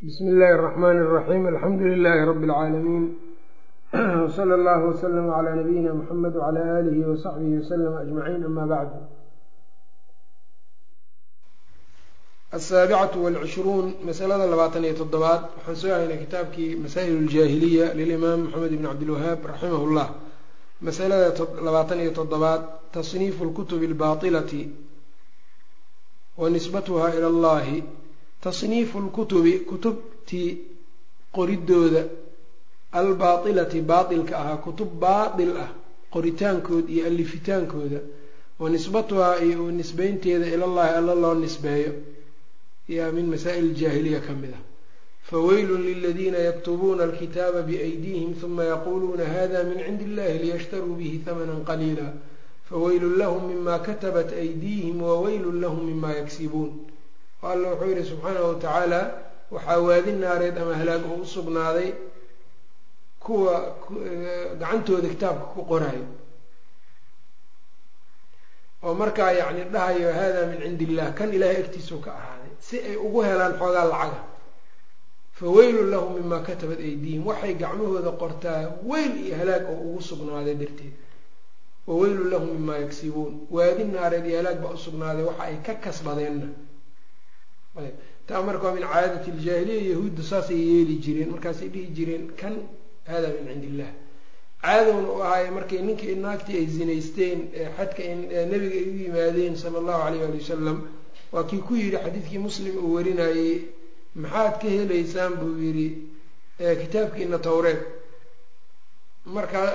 bsmi illaahi الرحmn الرaxيim alxamdu لilaahi rb اlcaalamiin wslى اllah wslm عlى nabiyina mxamed wعlى alihi وsaxbihi wslm aجmaciin ama bacd aلsaabicatu wاlcishruun masalada labaatan iyo toddobaad waxaan soo haynay kitaabkii masaa'il اljaahiliya lilimaam moxamed bn cabdilwahaab raximah اllah masalada labaatan iyo toddobaad tasniifu اlkutubi اlbaطilati wa nisbatuha ilى اllahi tasniifu lkutubi kutubtii qoridooda albaatilati baatilka ahaa kutub baatil ah qoritaankood iyo alifitaankooda wa nisbatuhaa iyo nisbeynteeda ilallahi alla loo nisbeeyo yaa min masaa'il jaahiliya ka mid ah. Faweylun liladiina yaktubuuna alkitaaba biaydiihim huma yaquuluuna hada min cindi illahi liyashtaruu bihi hamanan qaliila. Faweylun lahum mima katabat aydiihim waweylun lahum mima yaksibuun alla wuxuu yihi subxaanahu watacaala waxaa waadi naareed ama halaag oo u sugnaaday kuwa gacantooda kitaabka ku qoraayo oo markaa yacni dhahayo hada min cindi illah kan ilaahay agtiisuu ka ahaaday si ay ugu helaan xoogaa lacaga. Fa weylun lahum mima katabat aydiihim. Waxay gacmahooda qortaa weyl iyo halaag oo ugu sugnaaday darteed. Wa weylun lahum mima yagsibuun waadi naareed iyo halaag baa usugnaaday waxa ay ka kasbadeenna taa marka min caadati iljaahiliya yahuudda saasay yeeli jireen markaasay dhihi jireen kan hada min cindi illah caadowna u ahaaye markay ninkii naagtii ay zinaysteen xadka nabiga ay u yimaadeen sala allahu alayh ali wasalam waa kii ku yidhi xadiidkii muslim uu warinayey maxaad ka helaysaan? buu yidhi kitaabkiina towreed. Markaa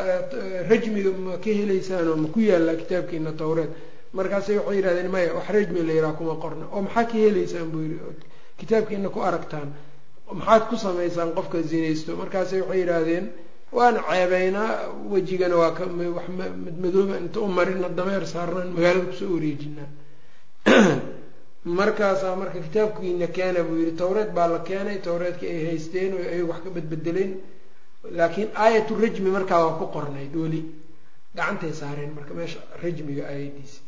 rajmiga ma ka helaysaan oo ma ku yaallaa kitaabkiina towreed markaasay waxay yidhahdeen maya wax rajmi la yidhaha kuma qorna. Oo maxaa ka helaysaan buu yidhi kitaabkiina ku aragtaan. Maxaad ku samaysaan qofka zinaysto? Markaasay waxay yidhaahdeen waana ceebeynaa wejigana waa ka wax madmadooba inta u marina dameer saarnaan magaalada ku soo wareejinaa. Markaasaa marka kitaabkiina keena buu yidhi. Towreed baa la keenay towreedkii ay haysteen oo ay wax ka bedbedeleen. Laakiin aayatu rajmi markaa waa ku qornayd weli. Gacantay saareen marka meesha rajmiga aayadiisa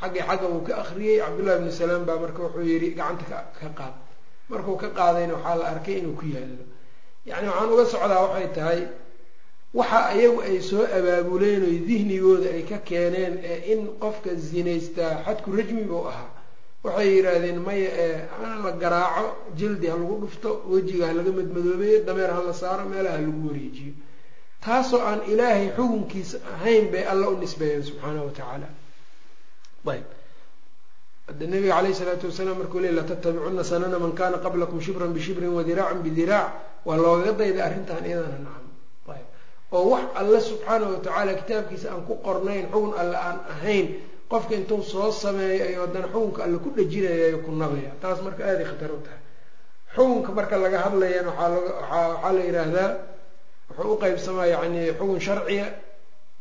xaggii xagga uu ka akriyey cabdullahi bni salaam baa marka wuxuu yidhi gacanta ka qaad. Markuu ka qaadayna waxaa la arkay inuu ku yaallo. Yacni waxaan uga socdaa waxay tahay waxa iyagu ay soo abaabuleen oy dihnigooda ay ka keeneen ee in qofka zinaystaa xadku rajmi buu ahaa. Waxay yidhaahdeen maya ee ha la garaaco jildi ha lagu dhufto wejiga ha laga madmadoobeeyo dameer ha la saaro meelaha ha lagu wareejiyo. Taasoo aan ilaahay xukunkiisa ahayn bay alla u nisbeeyeen subxaanahu watacaala ayb. Hadda nabiga caleyhi isalaatu wasalaam markuu le latattabicuna sanana man kana qablakum shibran bishibrin wadiraacan bidiraac waa loogaga dayday arrintan iyadana nacam. Ayb. Oo wax alle subxaanahu watacaala kitaabkiisa aan ku qornayn xukun alle aan ahayn qofka intuu soo sameeyo ayo haddana xukunka alle ku dhajinayayo ku nabaya. Taas marka aaday khatar u tahay. Xukunka marka laga hadlayana waxaa la yidhaahdaa wuxuu u qeybsamaa yani xukun sharciya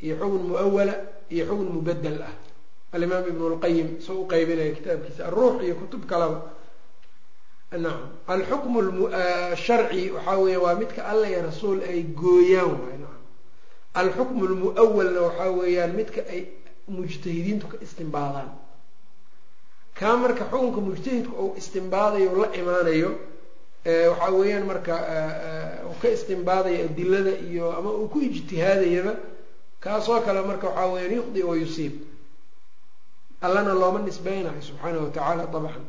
iyo xukun muawala iyo xukun mubadel ah alimaam ibn lqayim soo u qeybinaya kitaabkiisa alruux iyo kutub kalaba. Nacam alxukmu sharci waxaa weya waa midka alla iyo rasuul ay gooyaan waay nacam alxukmu lmuawalna waxaa weeyaan midka ay mujtahidiintu ka istimbaadaan. Kaa marka xukunka mujtahidku uu istimbaadayo la imaanayo waxaa weeyaan marka uu ka istimbaadayo adilada iyo ama uu ku ijtihaadayaba kaasoo kale marka waxaa weyaan yuqdi wa yusiib allana looma nisbeynayo subxaanahu watacaala dabcan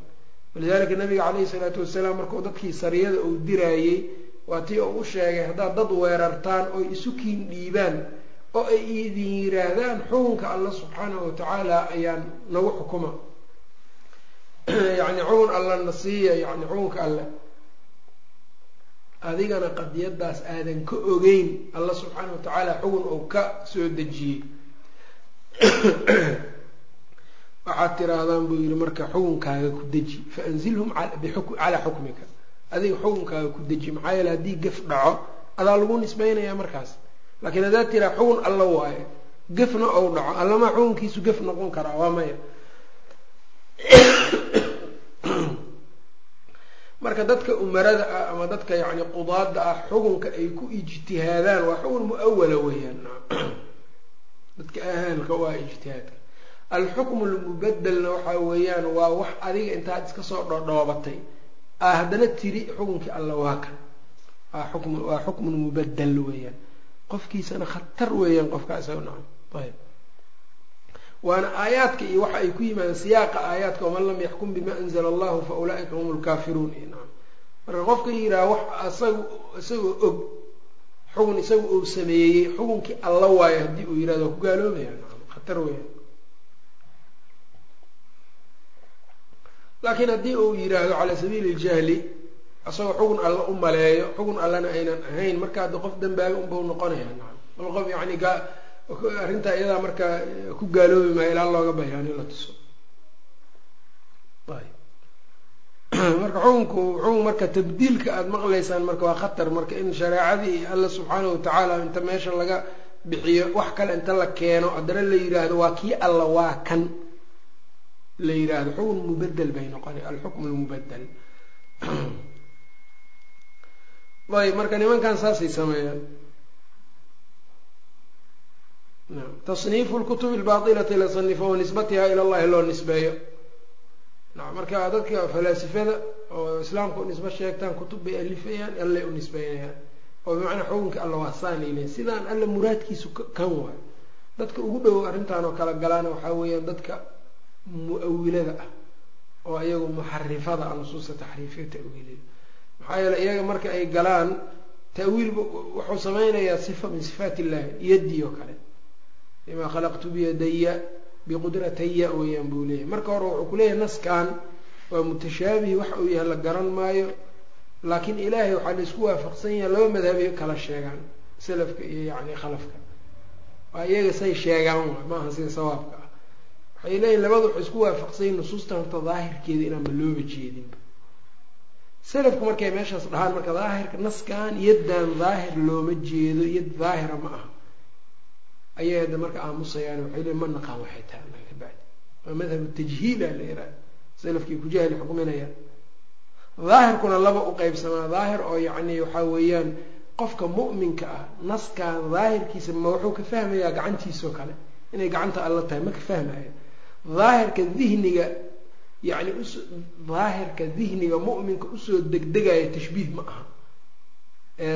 walidalika nabiga caleyhi salaatu wasalaam markuu dadkii sariyada uu diraayey waa tii uu u sheegay haddaad dad weerartaan oy isu kiin dhiibaan oo ay idin yiraahdaan xukunka alla subxaanahu watacaala ayaan nagu xukuma. Yacni xukun alla na siiya yani xukunka alle adigana qadiyadaas aadan ka ogeyn alla subxaanahu watacaala xukun uu ka soo dejiyey waxaad tiraahdaan buu yihi marka xukunkaaga ku deji faanzilhum calaa xukmika. Adiga xukunkaaga ku deji maxaa yeele haddii gef dhaco adaa lagu nisbeynayaa markaas. Laakiin haddaad tiraa xukun alla waayo gefna ou dhaco allamaa xukunkiisu gef noqon karaa waa maya. Marka dadka umarada ah ama dadka yacni qudaada ah xukunka ay ku ijtihaadaan waa xukun muawala weeyaan. Dadka ahalka waa ijtihaadka alxukmu lmubadelna waxaa weeyaan waa wax adiga intaad iska soo dhodhoobatay aa haddana tiri xukunkii alla waa kan xukm waa xukmun mubadel weeyaan. Qofkiisana khatar weeyaan qofka isaga nacam ayb. Waana aayaadka iyo waxa ay ku yimaadeen siyaaqa aayaadka waman lam yaxkum bima anzla allahu fa ulaaika hum lkaafiruun marka qofka yidhaha wax isaga isagoo og xugun isaga uu sameeyey xukunkii alla waayo haddii uu yihahdo ku gaaloobaya khatar weeyaan laakiin haddii uu yidhaahdo calaa sabiili ljahli isagoo xugun alla u maleeyo xugun allana aynan ahayn marka hadda qof dambaaga unbau noqonaya nacam mal qof yani arrintaa iyadaa markaa ku gaaloobi maayo ilaa looga bayaani la tuso. Marka xukunku xukun marka tabdiilka aada maqlaysaan marka waa khatar marka in shareecadii alla subxaanahu watacaala inta meesha laga bixiyo wax kale inta la keeno haddana la yidhaahdo waa kii alla waa kan la yidhaahdo xukun mubadel bay noqona alxukm lmubadel ayb marka nimankan saasay sameeyaan. Tasniifu lkutubi albaatilati la sanifo wa nisbatiha ila llahi loo nisbeeyo. Marka dadka falaasifada oo islaamka u nisbe sheegtaan kutub bay alifayaan allay u nisbeynayaan. Oo bimacnaa xukunka alla waa saanaylen sidaan alla muraadkiisu kan waay dadka ugu dhow arrintan oo kala galaana waxaa weeyaan dadka mu'awilada ah oo iyagu muxarifada ah nusuusta taxriifiya ta'wiilida maxaa yeele iyaga marka ay galaan ta'wiilba wuxuu sameynayaa sifa min sifaat illahi yaddii oo kale. Bimaa khalaqtu biyadaya biqudrataya weeyaan buu leeyahy marka hore wuxuu kuleeyahay naskan waa mutashaabihi waxa uu yahay la garan maayo. Laakiin ilaahay waxaa la isku waafaqsan yahay laba madhabay kala sheegaan salafka iyo yacni khalafka. Waa iyaga say sheegaan maaha sida sawaabka waxay leeyihiin labada waxay isku waafaqsan yahin nusuustan horta daahirkeeda inaanba looba jeedinba salafku markay meeshaas dhahaan marka daahirka naskan yaddan daahir looma jeedo yad daahira ma aha. Ayay hadda marka aamusayaan waxay leeyiin ma naqaan waxay tahay annaga ka bacdi. Waa madhabu tajhiila la yihahda salafkii ku jahli xukminayaan daahirkuna laba u qeybsamaa daahir oo yacni waxaa weeyaan qofka mu'minka ah naskan daahirkiisa ma wuxuu ka fahmayaa gacantiisao kale. Inay gacanta alla tahay ma ka fahmaya daahirka dihniga yacni us daahirka dihniga mu'minka u soo degdegaya tashbiih ma aha.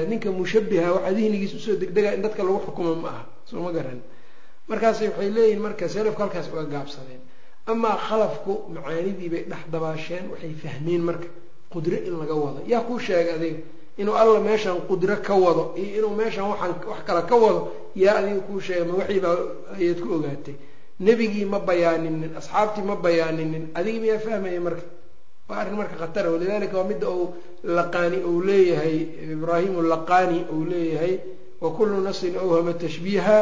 Ninka mushabiha waxaa dihnigiisa u soo degdegaya in dadka lagu xukumo ma aha. Soo ma garan. Markaas waxay leeyihiin marka salafku halkaas uga gaabsadeen. Amaa khalafku macaanidii bay dhex dabaasheen waxay fahmeen marka qudro in laga wado. Yaa kuu sheegay adiga inuu alla meeshan qudro ka wado iyo inuu meeshan waxaan wax kale ka wado yaa adiga kuu sheegay ma waxiibaa ayaad ku ogaatay nebigii ma bayaaninin asxaabtii ma bayaaninin adiga miyaa fahmaya marka? Waa arrin marka khatara walidalika waa midda uu laqaani uu leeyahay ibraahimu laqaani uu leeyahay wakulu nafsin awhama tashbiiha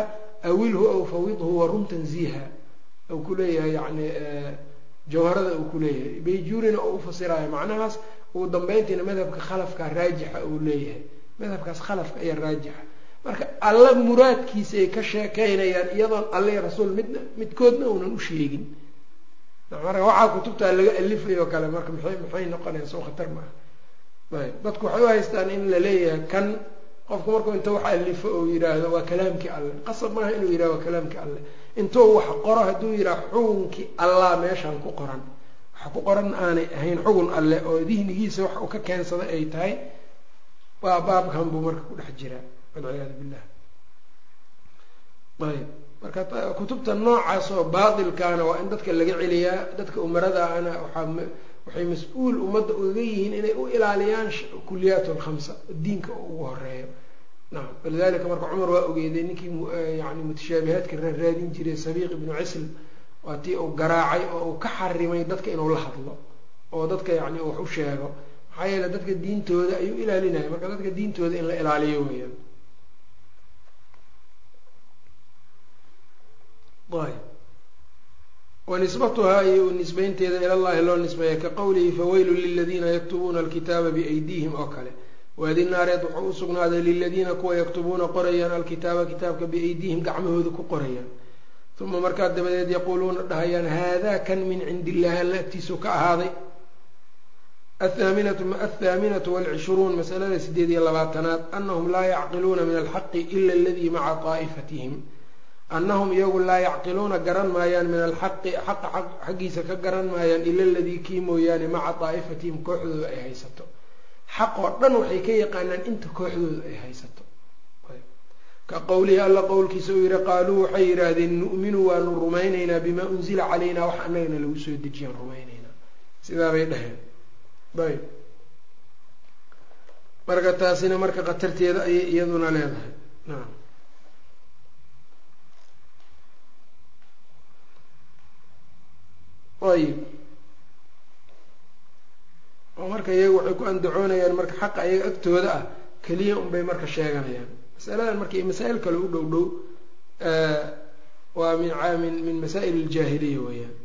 awilhu aw fawidhu warum tanziiha. U ku leeyahay yani jawharada uu ku leeyahay. Bayjuurina oo ufasiraayo macnahaas ugu dambeyntiina madhabka khalafka raajixa uu leeyahay. Madhabkaas khalafka ayaa raajixa marka alla muraadkiisa ay ka sheekeynayaan iyadoon alle rasuul midna midkoodna uunan u sheegin. Marka waxaa kutubtaa laga alifayo kale marka maxay maxay noqonayaan soo khatar maaha ayb dadku waxay u haystaan in la leeyahay kan qofku markuu inta wax alifo ou yidhaahdo waa kalaamkii alleh qasab maaha inuu yidhahdo waa kalaamkii alleh intuu wax qoro hadduu yidhaha xugunkii allah meeshaan ku qoran. Waxa ku qoran aanay ahayn xugun alleh oo dihnigiisa wax uu ka keensaday ay tahay waa baabkan buu marka ku dhex jiraa walciyaadu billah ayb marka kutubta noocaas oo baatilkaana waa in dadka laga celiyaa dadka umarada ana waxaa waxay mas'uul ummadda uga yihiin inay u ilaaliyaan kuliyaat lkhamsa diinka ugu horeeyo nacam walidalika marka cumar waa ogeeday ninkii yani mutashaabihaadka raaraadin jiray sabiiq ibnu cisl waa tii uu garaacay oo uu ka xarimay dadka inuu la hadlo oo dadka yani wax u sheego. Maxaa yeele dadka diintooda ayuu ilaalinaya marka dadka diintooda in la ilaaliyo weyaan ayb. Wanisbatuhaa iyo nisbeynteeda ilallahi loo nisbeeya ka qowlihi faweylun liladiina yaktubuuna alkitaaba biaydiihim oo kale. Waadi naareed wuxuu u sugnaaday liladiina kuwa yaktubuuna qorayaan alkitaaba kitaabka biaydiihim gacmahooda ku qorayaan. Uma markaa dabadeed yaquuluuna dhahayaan haadaa kan min cindi illahi alla agtiisu ka ahaaday. Athaaminatu walcishruun masalada sideed iyo labaatanaad anahum laa yacqiluuna min alxaqi ila aladii maca daa'ifatihim annahum iyagu laa yacqiluuna garan maayaan min alxaqi xaqa xaggiisa ka garan maayaan ila aladii kii mooyaane maca daa'ifatihim kooxdooda ay haysato xaq oo dhan waxay ka yaqaanaan inta kooxdooda ay haysato ka qowlihi alla qowlkiisa uu yihi qaaluu waxay yidhaahdeen nu'minu waanu rumaynaynaa bimaa unzila calaynaa wax annagana lagu soo dejiyaan rumaynaynaa sidaabay dhaheen ayb marka taasina marka khatarteeda ayay iyaduna leedahay naam ayib. Oo marka iyagu waxay ku andacoonayaan marka xaqa iyaga agtooda ah keliya unbay marka sheeganayaan. Masaladan marka iyo masaa-il kale u dhow dhow waa min min min masaa'il iljaahiliya weeyaan.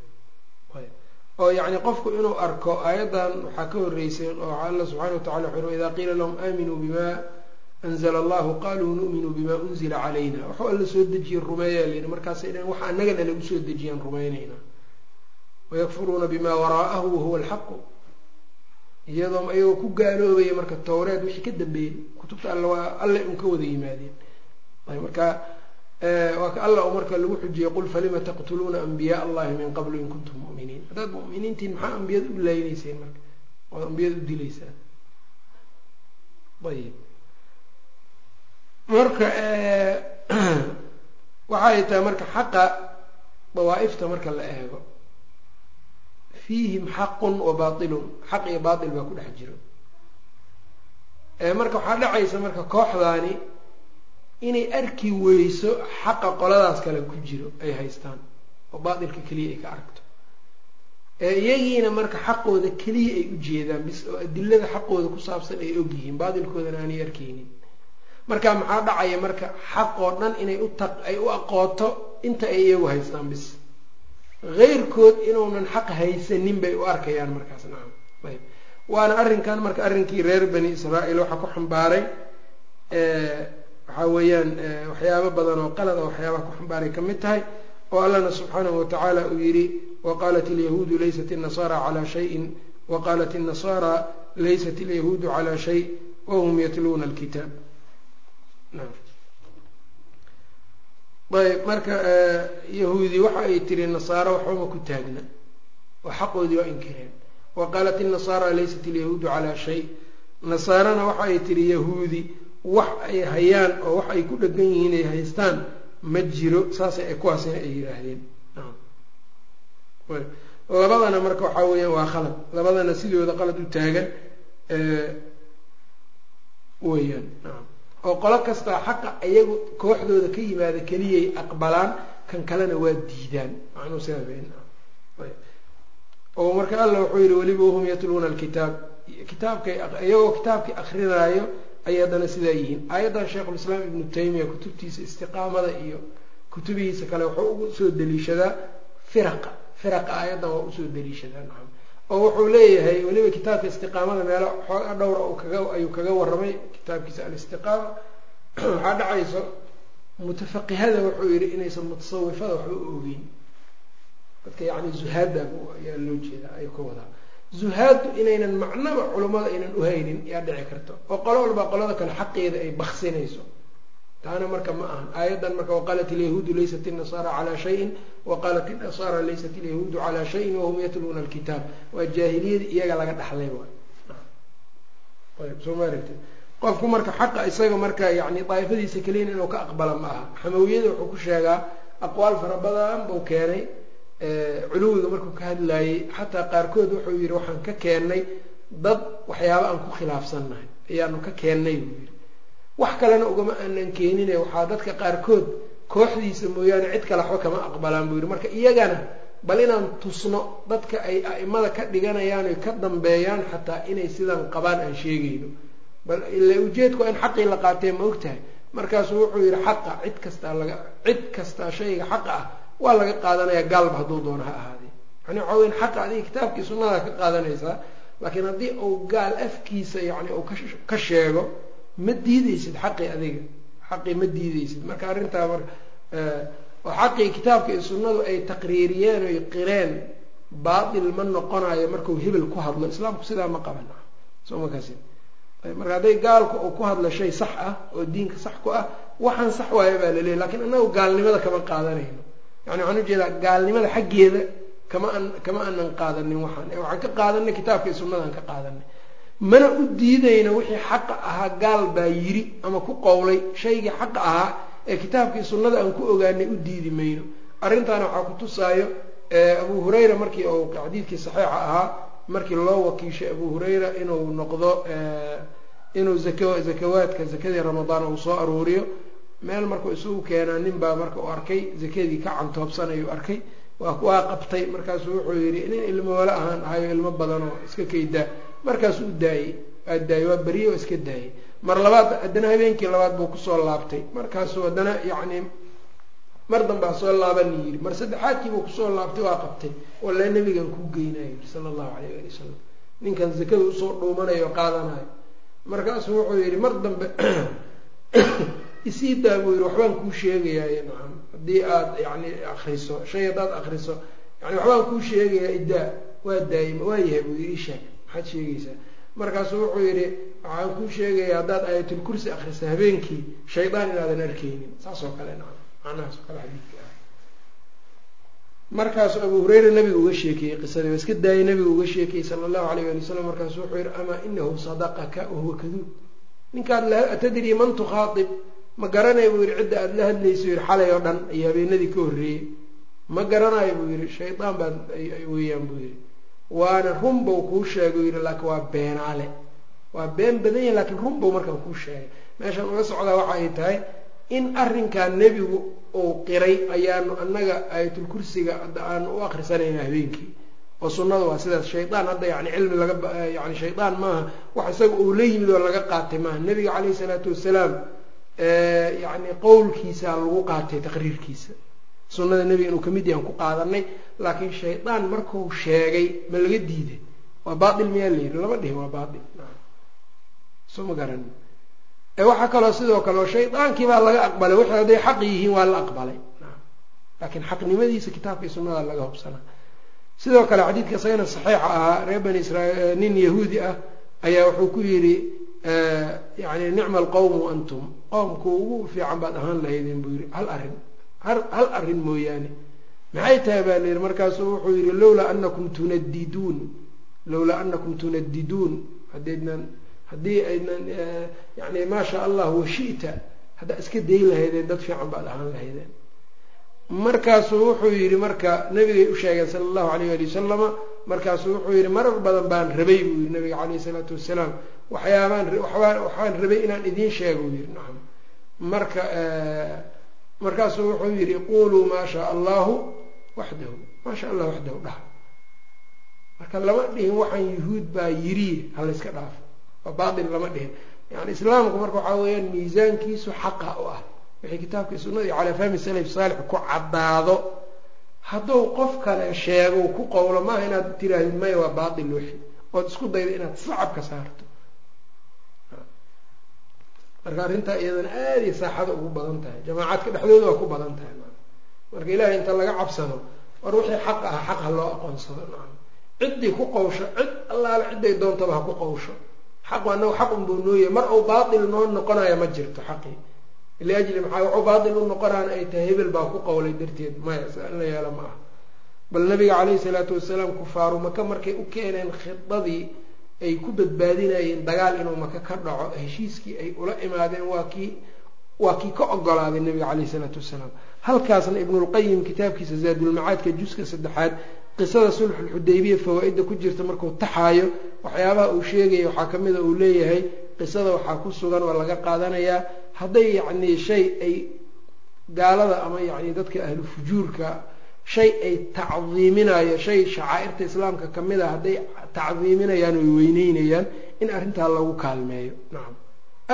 Oo yacni qofku inuu arko aayaddan waxaa ka horreysay oo alla subxana wa tacala wuxu idaa qiila lahum aaminuu bima anzla allahu qaluu nu'minu bima unzila calayna. Waxuu alla soo dejiye rumeeyaa layidhi markaasay dhaheen waxa annagana lagu soo dejiyaan rumaynaynaa wayakfuruuna bima waraa'ahu wahuwa alxaqu iyadoo iyagoo ku gaaloobaya marka towreed wixii ka dambeeyey kutubta alla waa alle un ka wada yimaadeen. Marka waa ka alla marka lagu xujiyey qul falima taqtuluuna anbiyaa allahi min qablu in kuntum mu'miniin? Haddaad mu'miniintiin maxaa ambiyada u laynayseen marka? Ood ambiyada u dilaysaan ayib. Marka waxay tahay marka xaqa dawaa'ifta marka la eego fiihim xaqun wa baatilun xaq iyo baatil baa ku dhex jiro. Marka waxaa dhacaysa marka kooxdaani inay arki weyso xaqa qoladaas kale ku jiro ay haystaan oo baatilka keliya ay ka aragto. Iyagiina marka xaqooda keliya ay u jeedaan bis oo adilada xaqooda ku saabsan ay ogyihiin baatilkoodana aanay arkeynin marka maxaa dhacaya marka xaq oo dhan inay u ta ay u aqooto inta ay iyagu haystaan bis keyrkood inuunan xaq haysanin bay u arkayaan markaas nacam ayb. Waana arrinkan marka arrinkii reer bani israa'iil waxaa ku xambaaray eh, waxaa weeyaan eh, waxyaabo badan oo qalad oo waxyaabaha ku xambaaray ka mid tahay oo allahna subxaanahu watacaala uu yidhi waqaalat ilyahuudu laysat innasaara calaa shayin waqaalat innasaara laysat ilyahuudu calaa shay wahum yatluuna alkitaab. Naam ayb marka yahuudi waxa ay tiri nasaaro waxbama ku taagna. Oo xaqoodii waa inkireen. Wa qaalat inasaara laysat alyahuudu calaa shay. Nasaarana waxa ay tiri yahuudi wax ay hayaan oo wax ay ku dhegan yihiin ay haystaan ma jiro saasay kuwaasina ay yidhaahdeen. Labadana marka waxaa weeyaan waa khalad. Labadana sidooda qalad u taagan weeyaan oo qolo kastaa xaqa iyagu kooxdooda ka yimaada keliyay aqbalaan kan kalena waa diidaan. Macnuu oo marka alla wuxuu yihi weliba wahum yatluuna alkitaab. Kitaabkay iyagoo kitaabkii akrinaayo ayay haddana sidaa yihiin. Aayaddan sheikhulislaam ibnu taymiya kutubtiisa istiqaamada iyo kutubihiisa kale wuxuu ugu soo daliishadaa firaqa. Firaqa aayaddan waa u soo daliishadaa nacam oo wuxuu leeyahay weliba kitaabka istiqaamada meelo xooga dhowra kaga ayuu kaga warramay kitaabkiisa alistiqaama. Waxaa dhacayso mutafaqihada wuxuu yihi inaysan mutasawifada waxba u ogeyn. Dadka yacni zuhaadda ayaa loo jeedaa ayuu ka wadaa. Zuhaaddu inaynan macnaba culummada aynan uhaynin yaa dhici karto. Oo qolo walba qolada kale xaqeeda ay baksinayso taana marka ma ahan. Aayaddan marka waqaalat alyahuudu laysat inasaara calaa shayin waqaalat inasaara laysat alyahuudu calaa shayin wahum yatluuna alkitaab. Waa jaahiliyadii iyaga laga dhaxlay waay. Soo ma aragti qofku marka xaqa isaga marka yani daa'ifadiisa keliyan inuu ka aqbala ma aha. Xamawiyada wuxuu ku sheegaa aqwaal fara badan buu keenay culuwiga markuu ka hadlaayey xataa qaarkood wuxuu yihi waxaan ka keennay dad waxyaaba aan ku khilaafsannahay ayaanu ka keennay buu yihi wax kalena ugama aanan keenine. Waxaa dadka qaarkood kooxdiisa mooyaane cid kale waxba kama aqbalaan buu yihi marka iyagana bal inaan tusno dadka ay a'imada ka dhiganayaan oy ka dambeeyaan xataa inay sidan qabaan aan sheegayno. Bal ila ujeedku in xaqii la qaatee ma ogtahay. Markaasuu wuxuu yihi xaqa cid kastaa laga cid kastaa shayga xaqa ah waa laga qaadanaya gaalba hadduu doono ha ahaadee. Yani waxaa weyan xaqa adiga kitaabkii sunnadaa ka qaadanaysaa laakiin haddii uu gaal afkiisa yani uu ka sheego ma diideysid xaqii adiga? Xaqii ma diideysid marka arrintaa mar oo xaqii kitaabka iyo sunnadu ay taqriiriyeen oy qireen baatil ma noqonayo markuu hebel ku hadlo. Islaamku sidaa ma qaban. Soo makaasi marka hadday gaalka uu ku hadlo shay sax ah oo diinka sax ku ah waxaan sax waaya baa laleeyahy lakiin annagu gaalnimada kama qaadanayno. Yani waxaan u jeedaa gaalnimada xaggeeda kama an kama anan qaadanin waxaan. Waxaan ka qaadanay kitaabka iyo sunnadaan ka qaadanay mana u diidayno wixii xaqa ahaa gaal baa yiri ama ku qowlay shaygii xaqa ahaa ee kitaabkii sunnada aan ku ogaanay u diidi mayno. Arrintaana waxaa ku tusaayo abu hurayra markii uu xadiidkii saxiixa ahaa markii loo wakiishay abu hurayra inuu noqdo inuu zaka zakawaadka zakadii ramadaan uu soo aruuriyo. Meel markuu isugu keenaa nin baa marka uu arkay zakadii ka cantoobsanayuu arkay. Waa qabtay. Markaasuu wuxuu yidhi nin ilmoole ahaan ahayo ilmo badanoo iska kaydaa markaasuu u daayey waa daayey waa beriye oo iska daayey mar labaad haddana habeenkii labaad buu ku soo laabtay. Markaasuu haddana yacni mar dambaa soo laaban yidhi. Mar saddexaadkiibuu ku soo laabtay waa qabtay walla nabigan kuu geynayo yidhi sala allahu calayh ali wasalam ninkan zakada u soo dhuumanayo qaadanayo markaasuu wuxuu yidhi mar dambe isii daa buu yidhi waxbaan kuu sheegayaa nacam. Haddii aada yani akriso shay haddaad akriso yani waxbaan kuu sheegayaa idaa waa daayima waa yahay buu yidhi isheeg maxaad sheegaysaa markaasuu wuxuu yidhi waxaan kuu sheegayaa haddaad aayatul kursi akrisa habeenkii shaydaan inaadan arkeynin saas oo kale nacam macnahaas kale xadiidka ah. Markaasuu abu hureyra nabiga uga sheekeeyey qisadii waa iska daayay nabiga uga sheekeyey sala allahu alayh ali wasalam markaasu wuxuu yihi amaa inahu sadaqaka wahuwa kaduub ninkaad atadrii man tukhaatib ma garanaya buu yihi cidda aada la hadlayso yihi xalay oo dhan iyo habeenadii ka horreeyey. Ma garanayo buu yihi shaydaan baad weeyaan buu yihi waana run bau kuu sheegay yihi laakiin waa beenaale. Waa been badan yahi lakiin run bau markaan kuu sheegay. Meeshaan uga socdaa waxa ay tahay in arrinkaa nebigu uu qiray ayaanu annaga aayatul kursiga hadda aanu u akrisanayna habeenkii. Oo sunnada waa sidaas shaydaan hadda yani cilmi laga yani shaydaan maaha wax isaga uu la yimid oo laga qaatay maaha. Nebiga caleyhi isalaatu wasalaam yani qowlkiisaa lagu qaatay taqriirkiisa sunnada nebiga inuu ka mid yahan ku qaadanay laakiin shaydaan markuu sheegay ma laga diiday waa baatil miyaa la yidhi? Lama dhihin waa baatil. Soo ma garan. Waxaa kaloo sidoo kale oo shaydaankii baa laga aqbalay wixii hadday xaq yihiin waa la aqbalay. Laakiin xaqnimadiisa kitaabka iyo sunnada laga hubsanaa sidoo kale xadiidka isagana saxiixa ahaa reer bani israiil nin yahuudi ah ayaa wuxuu ku yidhi yani nicma alqowmu antum. Qowmku ugu fiican baad ahaan lahaydeen buu yidhi hal arrin hal arrin mooyaane. Maxay tahay baa la yidhi markaasuu wuxuu yidhi lowlaa anakum tunadiduun lowlaa anakum tunadiduun haddaydnan haddii aydnan yani maa shaa allah washita haddaa iska day lahaydeen dad fiican baad ahaan lahaydeen. Markaasuu wuxuu yidhi marka nabigay u sheegeen sala allahu alayh ali wasalama markaasuu wuxuu yidhi marar badan baan rabay buu yihi nabiga caleyhi isalaatu wasalaam waxyaabaan waxaan rabay inaan idiin sheego u yihi nacam marka markaasuu wuxuu yidhi quluu maa shaa allahu waxdahu maa sha allah waxdahu dhah marka lama dhihin waxaan yuhuud baa yiri halayska dhaafo waa baatil lama dhihin. Yani islaamku marka waxaa weeyaan miisaankiisu xaqa u ah. Wixii kitaabka iyo calaa fahmi salaf saalix ku caddaado. Hadduu qof kale sheego ku qowlo maaha inaad tirahdid maya waa baatil wixi. Ood isku dayda inaad sacabka saarto marka arrintaa iyadana aaday saaxada ugu badan tahay. Jamaacaadka dhexdooda waa ku badan tahay. Marka ilahay inta laga cabsado war wixii xaq ah xaq ha loo aqoonsado. Ciddii ku qowsho cid allaale cidday doontaba ha ku qowsho. Xaqu annagu xaq unbuu nooyahay mar uu baatil noo noqonaya ma jirto xaqii liajli maxaa waxuu baatil u noqonaana ay tahay hebel baa ku qowlay darteed. Maya in la yeelo ma aha. Bal nabiga caleyhi salaatu wasalaam kufaaru maka markay u keeneen khidadii ay ku badbaadinayeen dagaal inuu maka ka dhaco heshiiskii ay ula imaadeen waa kii waa kii ka ogolaaday nabiga caleyhi salaatu wasalaam. Halkaasna ibnulqayim kitaabkiisa zaadulmacaadka juska saddexaad qisada sulxulxudaybiya fawaa-idda ku jirta markuu taxaayo waxyaabaha uu sheegaya waxaa ka mida uu leeyahay qisada waxaa ku sugan oo laga qaadanayaa hadday yacni shay ay gaalada ama yacni dadka ahlu fujuurka shay ay tacdiiminayo shay shacaa'irta islaamka ka mid a hadday tacdiiminayaan oy weyneynayaan in arrintaa lagu kaalmeeyo. Nacam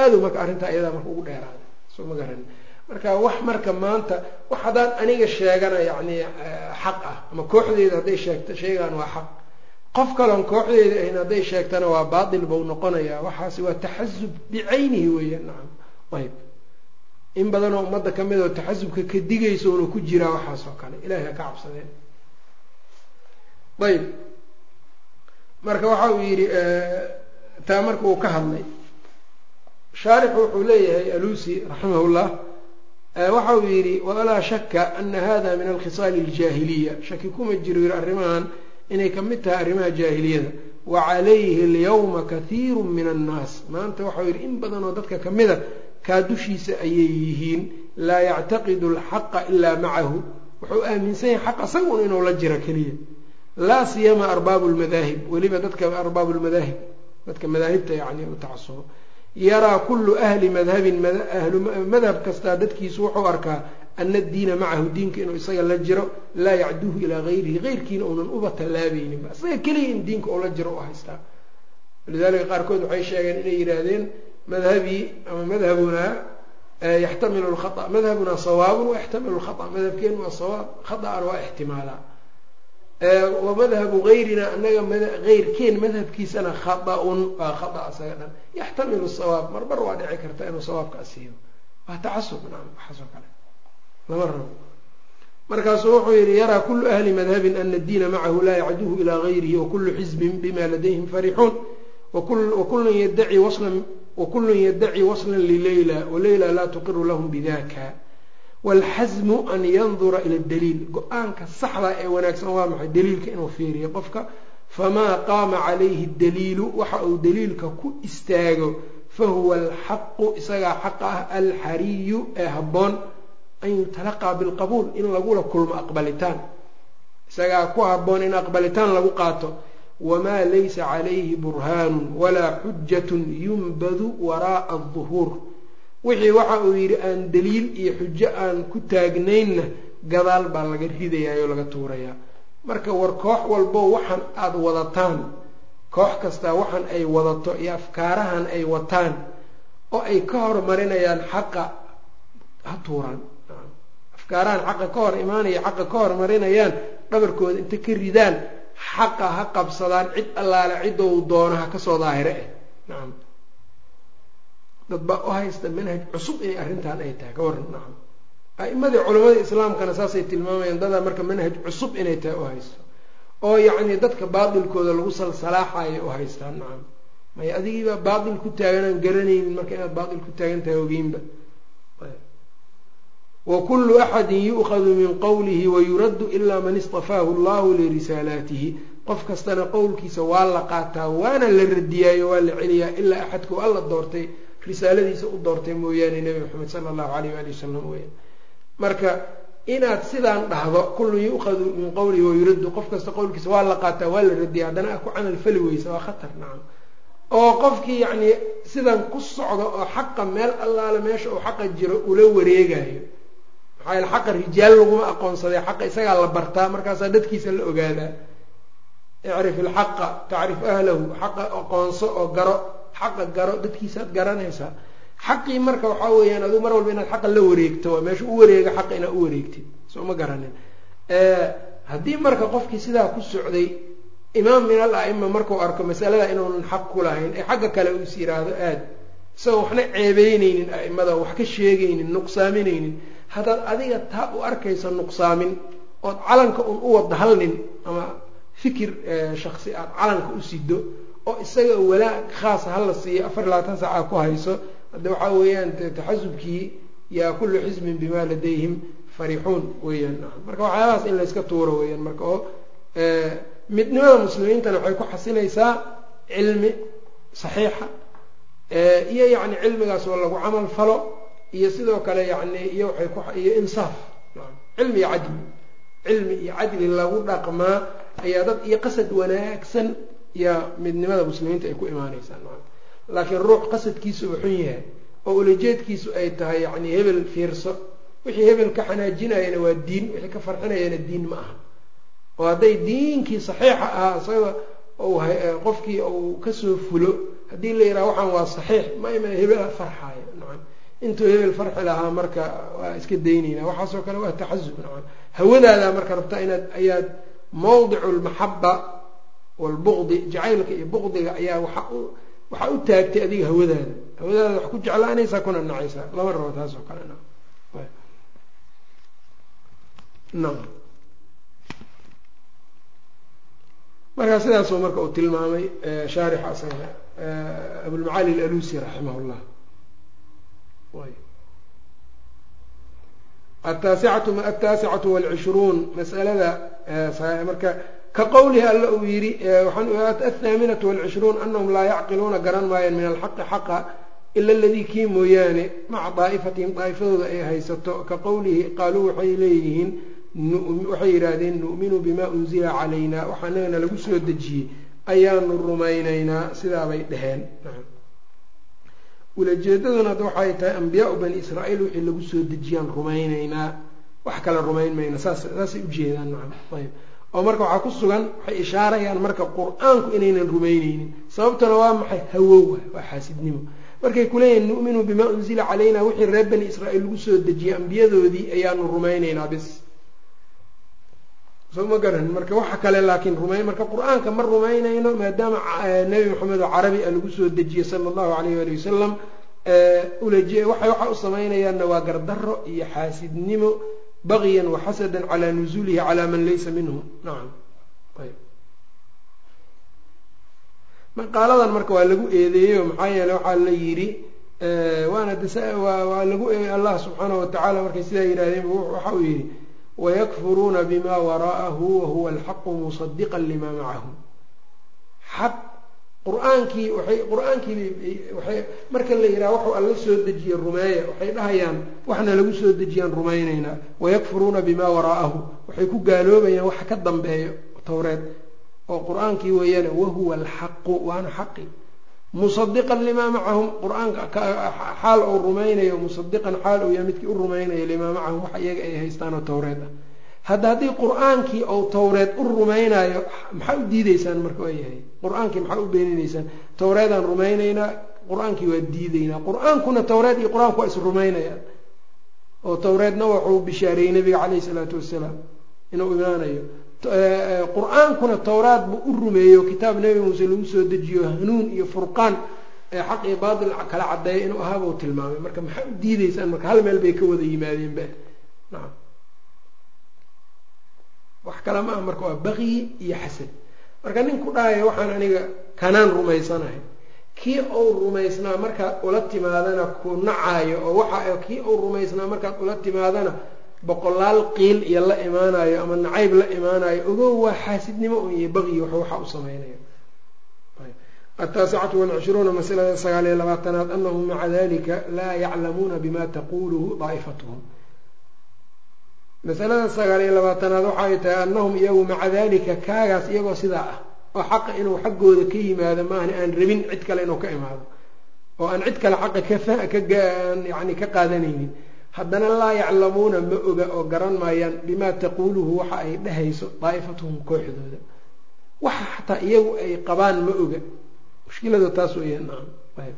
aadu marka arrintaa iyadaa marka ugu dheeraada. Soo ma garan. Marka wax marka maanta wax haddaan aniga sheegana yacni xaq ah ama kooxdeeda hadday sheegto sheegaan waa xaq. Qof kaloon kooxdeeda ahayn hadday sheegtana waa baatil bau noqonayaa. Waxaasi waa taxasub bicaynihi weeyaan. Nacam ayb in badanoo ummadda ka mid oo taxasubka ka digaysa una ku jiraa waxaas oo kale ilahay ha ka cabsadeen. Ayb marka waxa uu yidhi taa marka uu ka hadlay shaarixu wuxuu leeyahay alusi raximahullah waxa uu yidhi walaa shaka ana hada min alkhisaali aljaahiliya. Shaki kuma jiro yiri arrimahan inay ka mid tahay arrimaha jaahiliyada. Wa calayhi alyawma kathiiru min annaas. Maanta waxau yidhi in badanoo dadka ka mida kaa dushiisa ayay yihiin laa yactaqidu alxaqa ilaa macahu wuxuu aaminsan yahay xaq asagun inuu la jiro keliya. Laa siyama arbaabu lmadaahib weliba dadka arbaabu lmadaahib dadka madaahibta yani u tacasubo yaraa kullu ahli madhabin madhab kastaa dadkiisu wuxuu arkaa ana diina macahu diinka inuu isaga la jiro laa yacduuhu ilaa gayrihi. Geyrkiina uunan uba tallaabayninba isaga keliya in diinka uu la jiro u haystaa. Walidalika qaarkood waxay sheegeen inay yidhaahdeen madhabii ama madhabunaa yaxtamilu lkhaa madhabunaa sawaabun wayaxtamilu lkhata madhabkeenu waa sawaab khata'an waa ixtimaalaa. Wa madhabu gayrina anaga eyrkeen madhabkiisana khaa'un waa khaa isaga dhan. Yaxtamilu sawaab marmar waa dhici karta inuu sawaabka asiibo waa tacasub naam waxaasoo kale. Lama rabo. Markaasuu wuxuu yihi yaraa kulu ahli madhabin ana diina macahu laa yacduhu ilaa gayrihi wakulu xizbin bima ladayhim farixuun wakullun yadaci waslan wakullun yadaci waslan lileyla waleyla laa tuqiru lahum bidaka waalxasmu an yandura ila daliil go'aanka saxda ee wanaagsan waa maxay? Daliilka inuu fiiriyo qofka. Famaa qaama calayhi daliilu waxa uu daliilka ku istaago fahuwa alxaqu isagaa xaqa ah alxariyu ee habboon an yutalaqaa bilqabuul in lagula kulmo aqbalitaan. Isagaa ku habboon in aqbalitaan lagu qaato wamaa laysa calayhi burhaanun walaa xujatun yunbadu waraa'a aduhuur wixii waxa uu yidhi aan daliil iyo xujo aan ku taagnaynna gadaal baa laga ridayaa oo laga tuurayaa marka war koox walbo waxan aada wadataan koox kastaa waxan ay wadato iyo afkaarahan ay wataan oo ay ka hormarinayaan xaqa ha tuuraan. Afkaarahan xaqa ka hor imaanaya xaqa ka hormarinayaan dhabarkooda inta ka ridaan xaqa ha qabsadaan cid allaale cidou doono ha ka soo daahire. Eh nacam dad baa u haysta manhaj cusub inay arrintan ay tahay ka waran nacam a'imadii culamada islaamkana saasay tilmaamayaan dadaa marka manhaj cusub inay tahay u haysto. Oo yacni dadka baatilkooda lagu salsalaaxayo u haystaan. Nacam maya adigiibaa baatil ku taaganaan garanaynin marka inaad baatil ku taagan tahay ogeynba wakulu axadin yu'khadu min qowlihi wayuraddu ilaa man istafaahu allahu lirisaalaatihi qof kastana qowlkiisa waa la qaataa waana la radiyaayo waa la celiyaa ilaa axadku alla doortay risaaladiisa u doortay mooyaane nebi maxamed sala allahu alayh waali wasalam weya marka inaad sidaan dhahdo kullu yu'khadu min qowlihi wayuraddu qof kasta qowlkiisa waa la qaataa waa la radiya haddana a ku camal fali weysa waa khatar nacam. Oo qofkii yacni sidan ku socdo oo xaqa meel allaale meesha uu xaqa jiro ula wareegayo maxaa yaele xaqa rijaal laguma aqoonsaday xaqa isagaa la bartaa markaasaa dadkiisa la ogaadaa. Icrif ilxaqa tacrif ahlahu xaqa aqoonso oo garo xaqa garo dadkiisaad garanaysaa. Xaqii marka waxaa weeyaan adigu mar walba inaad xaqa la wareegto meesha u wareega xaqa inaad u wareegtid. Soo garanin. Haddii marka qofkii sidaa ku socday imaam min al a'ima markuu arko masalada inuunan xaq ku lahayn ee xagga kale uu is yiraahdo aad isagoo waxna ceebeyneynin a'imada wax ka sheegaynin nuqsaaminaynin haddaad adiga taa u arkayso nuqsaamin ood calanka un u wada hal ama fikir shaksi aad calanka u sido oo isaga walaag khaasa hala siiyo afar labaatan saaca ku hayso hadda waxaa weeyaan taxasubkii yaa kullu xisbin bimaa ladayhim farixuun weeyaan. Marka waxyaabahaas in layska tuuro weeyaan. Marka oo midnimada muslimiintana waxay ku xasinaysaa cilmi saxiixa iyo yacni cilmigaas oo lagu camal falo iyo sidoo kale yani iyo waay ku iyo insaaf. Cilmi iyo cadli. Cilmi iyo cadli lagu dhaqmaa ayaa dad iyo qasad wanaagsan yaa midnimada muslimiinta ay ku imaaneysaa laakiin ruux qasadkiisu uu xun yahay oo ulajeedkiisu ay tahay yani hebel fiirso. Wixii hebel ka xanaajinayana waa diin wixii ka farxinayana diin ma aha. Oo hadday diinkii saxiixa ahaa isaga qofkii uu ka soo fulo haddii la yidhaha waxaan waa saxiix ma ima hebela farxaayo. Nacam intuu hebel farxi lahaa marka waa iska daynayna. Waxaasoo kale waa taxasub nacam. Hawadaada marka rabtaa inaad ayaad mawdicu lmaxaba waalbuqdi jacaylka iyo buqdiga ayaa waxaa u taagtay adiga hawadaada. Hawadaada wax ku jeclaanaysaa kuna nacaysaa lama rabo taas oo kale na nam markaa sidaasuu marka uu tilmaamay shaarixa asaga abulmacaali alalusi raximah llah ataasicatu walcishruun masalada marka ka qowlihi alla uu yidhi athaaminatu walcishruun anahum laa yacqiluuna garan maayaan min alxaqi xaqa ila aladii kii mooyaane maca daa'ifatihim daa'ifadooda ay haysato. Ka qowlihi qaaluu waxay leeyihiin waxay yidhaahdeen nu'minu bima unzila calayna waxa anagana lagu soo dejiyey ayaanu rumaynaynaa sidaabay dheheen ulajeedaduna hadda waxay tahay ambiyaau bani israa'iil wixii lagu soo dejiyaan rumaynaynaa wax kale rumayn mayna saas saasay ujeedaan nacam ayb oo marka waxaa ku sugan waxay ishaarayaan marka qur'aanku inaynan rumayneynin sababtuna waa maxay? Hawow waa xaasidnimo. Markay kuleeyihin nu'minu bimaa unzila calayna wixii reer bani israa'iil lagu soo dejiyey ambiyadoodii ayaanu rumaynaynaa bis soo ma garan. Marka waxa kale laakiin rumayn marka qur'aanka ma rumaynayno maadaama nebi maxamed oo carabi a lagu soo dejiyey sala allahu alayh ali wasalam ulaje waxay waxa u samaynayaanna waa gardaro iyo xaasidnimo bagyan waxasadan calaa nuzuulihi calaa man laysa minhu. Nacam ayb maqaaladan marka waa lagu eedeeyo maxaa yeele waxaa la yidhi waana waa lagu allah subxaanahu watacaala markay sidaa yidhahdeen waxa uu yidhi wayakfuruuna bima waraa'ahu wahuwa alxaqu musadiqa lima macahu xaq qur'aankii waay qur'aankii waay marka la yidhaha waxuu alla soo dejiye rumeeya waxay dhahayaan waxna lagu soo dejiyaan rumaynaynaa wayakfuruuna bima waraa'ahu waxay ku gaaloobayaan waxa ka dambeeyo. Towreed oo qur'aankii weeyana wahuwa alxaqu waana xaqi musadiqan limaa macahum. Qur'aanka xaal uu rumaynayo musadiqan xaal uu yahay midkii u rumaynayo limaa macahum wax iyaga ay haystaanoo towreed ah. Hadda haddii qur'aankii ou towreed u rumaynayo maxaa u diideysaan marka waa yahay? Qur'aankii maxaa u beeninaysaan? Towreedaan rumaynaynaa qur'aankii waa diideynaa qur'aankuna towreed iyo qur'aanku waa is rumaynayaan oo towreedna wuxuu bishaareeyey nabiga caleyhi isalaatu wasalaam inuu imaanayo qur'aankuna towraad buu u rumeeyo kitaab nebi muuse lagu soo dejiyo hanuun iyo furqaan ee xaq iyo baatil kala caddeeya inuu ahaabuu tilmaamay. Marka maxaa u diideysaan marka hal meel bay ka wada yimaadeen ba nacam wax kale ma ah marka waa baqyi iyo xasad marka nin ku dhahaya waxaan aniga kanaan rumaysanahay. Kii uu rumaysnaa markaad ula timaadana ku nacaayo oo waxa kii uu rumaysnaa markaad ula timaadana boqolaal qiil iyo la imaanayo ama nacayb la imaanayo ogow waa xaasidnimo un iyo baqyi wax waxa u samaynayo. Ataasicatu walcishruuna masalada sagaal iyo labaatanaad anahum maca dalika laa yaclamuuna bima taquluhu daa'ifatuhum masalada sagaal iyo labaatanaad waxay tahay anahum iyagu maca dalika kaagaas iyagoo sidaa ah oo xaqa inuu xaggooda ka yimaado maahna aan rabin cid kale inuu ka imaado oo aan cid kale xaqa kayani ka qaadanaynin haddana laa yaclamuuna ma oga oo garan maayaan bimaa taquuluhu waxa ay dhehayso daa'ifatuhum kooxdooda. Waxa xataa iyagu ay qabaan ma oga. Mushkilada taas weeyaan ayb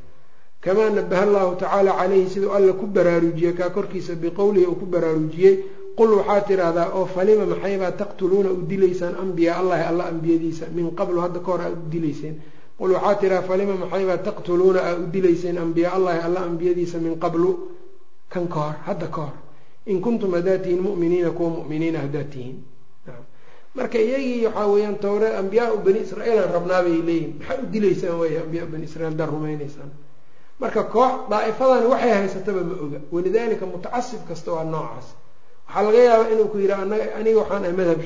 kamaa nabaha allahu tacaala calayhi siduu alla ku baraarujiyey kaa korkiisa biqowlihi uu ku baraarujiyey qul waxaa tidhaahdaa oo falima maxaybaa taqtuluuna u dilaysaan ambiyaa allahi alla ambiyadiisa? Min qablu hadda ka hor aad u dilayseen. Qul waxaa tidhahdaa falima maxaybaa taqtuluuna aa u dilayseen ambiyaa allahi alla ambiyadiisa min qablu kan ka hor hadda ka hor in kuntum haddaad tihiin mu'miniina kuwa mu'miniina haddaad tihiin marka iyagii waxaa weeyaan towre ambiyaa bani israiil aan rabnaa bay leeyihiin maxaa u dilaysaan waaya ambiyaa bani israiil haddaad rumaynaysaan. Marka koox daa'ifadani waxay haysataba ma oga. Walidaalika mutacasib kasta waa noocaas. Waxaa laga yaabaa inuu ku yidhaha aniga waxaan ahay madhab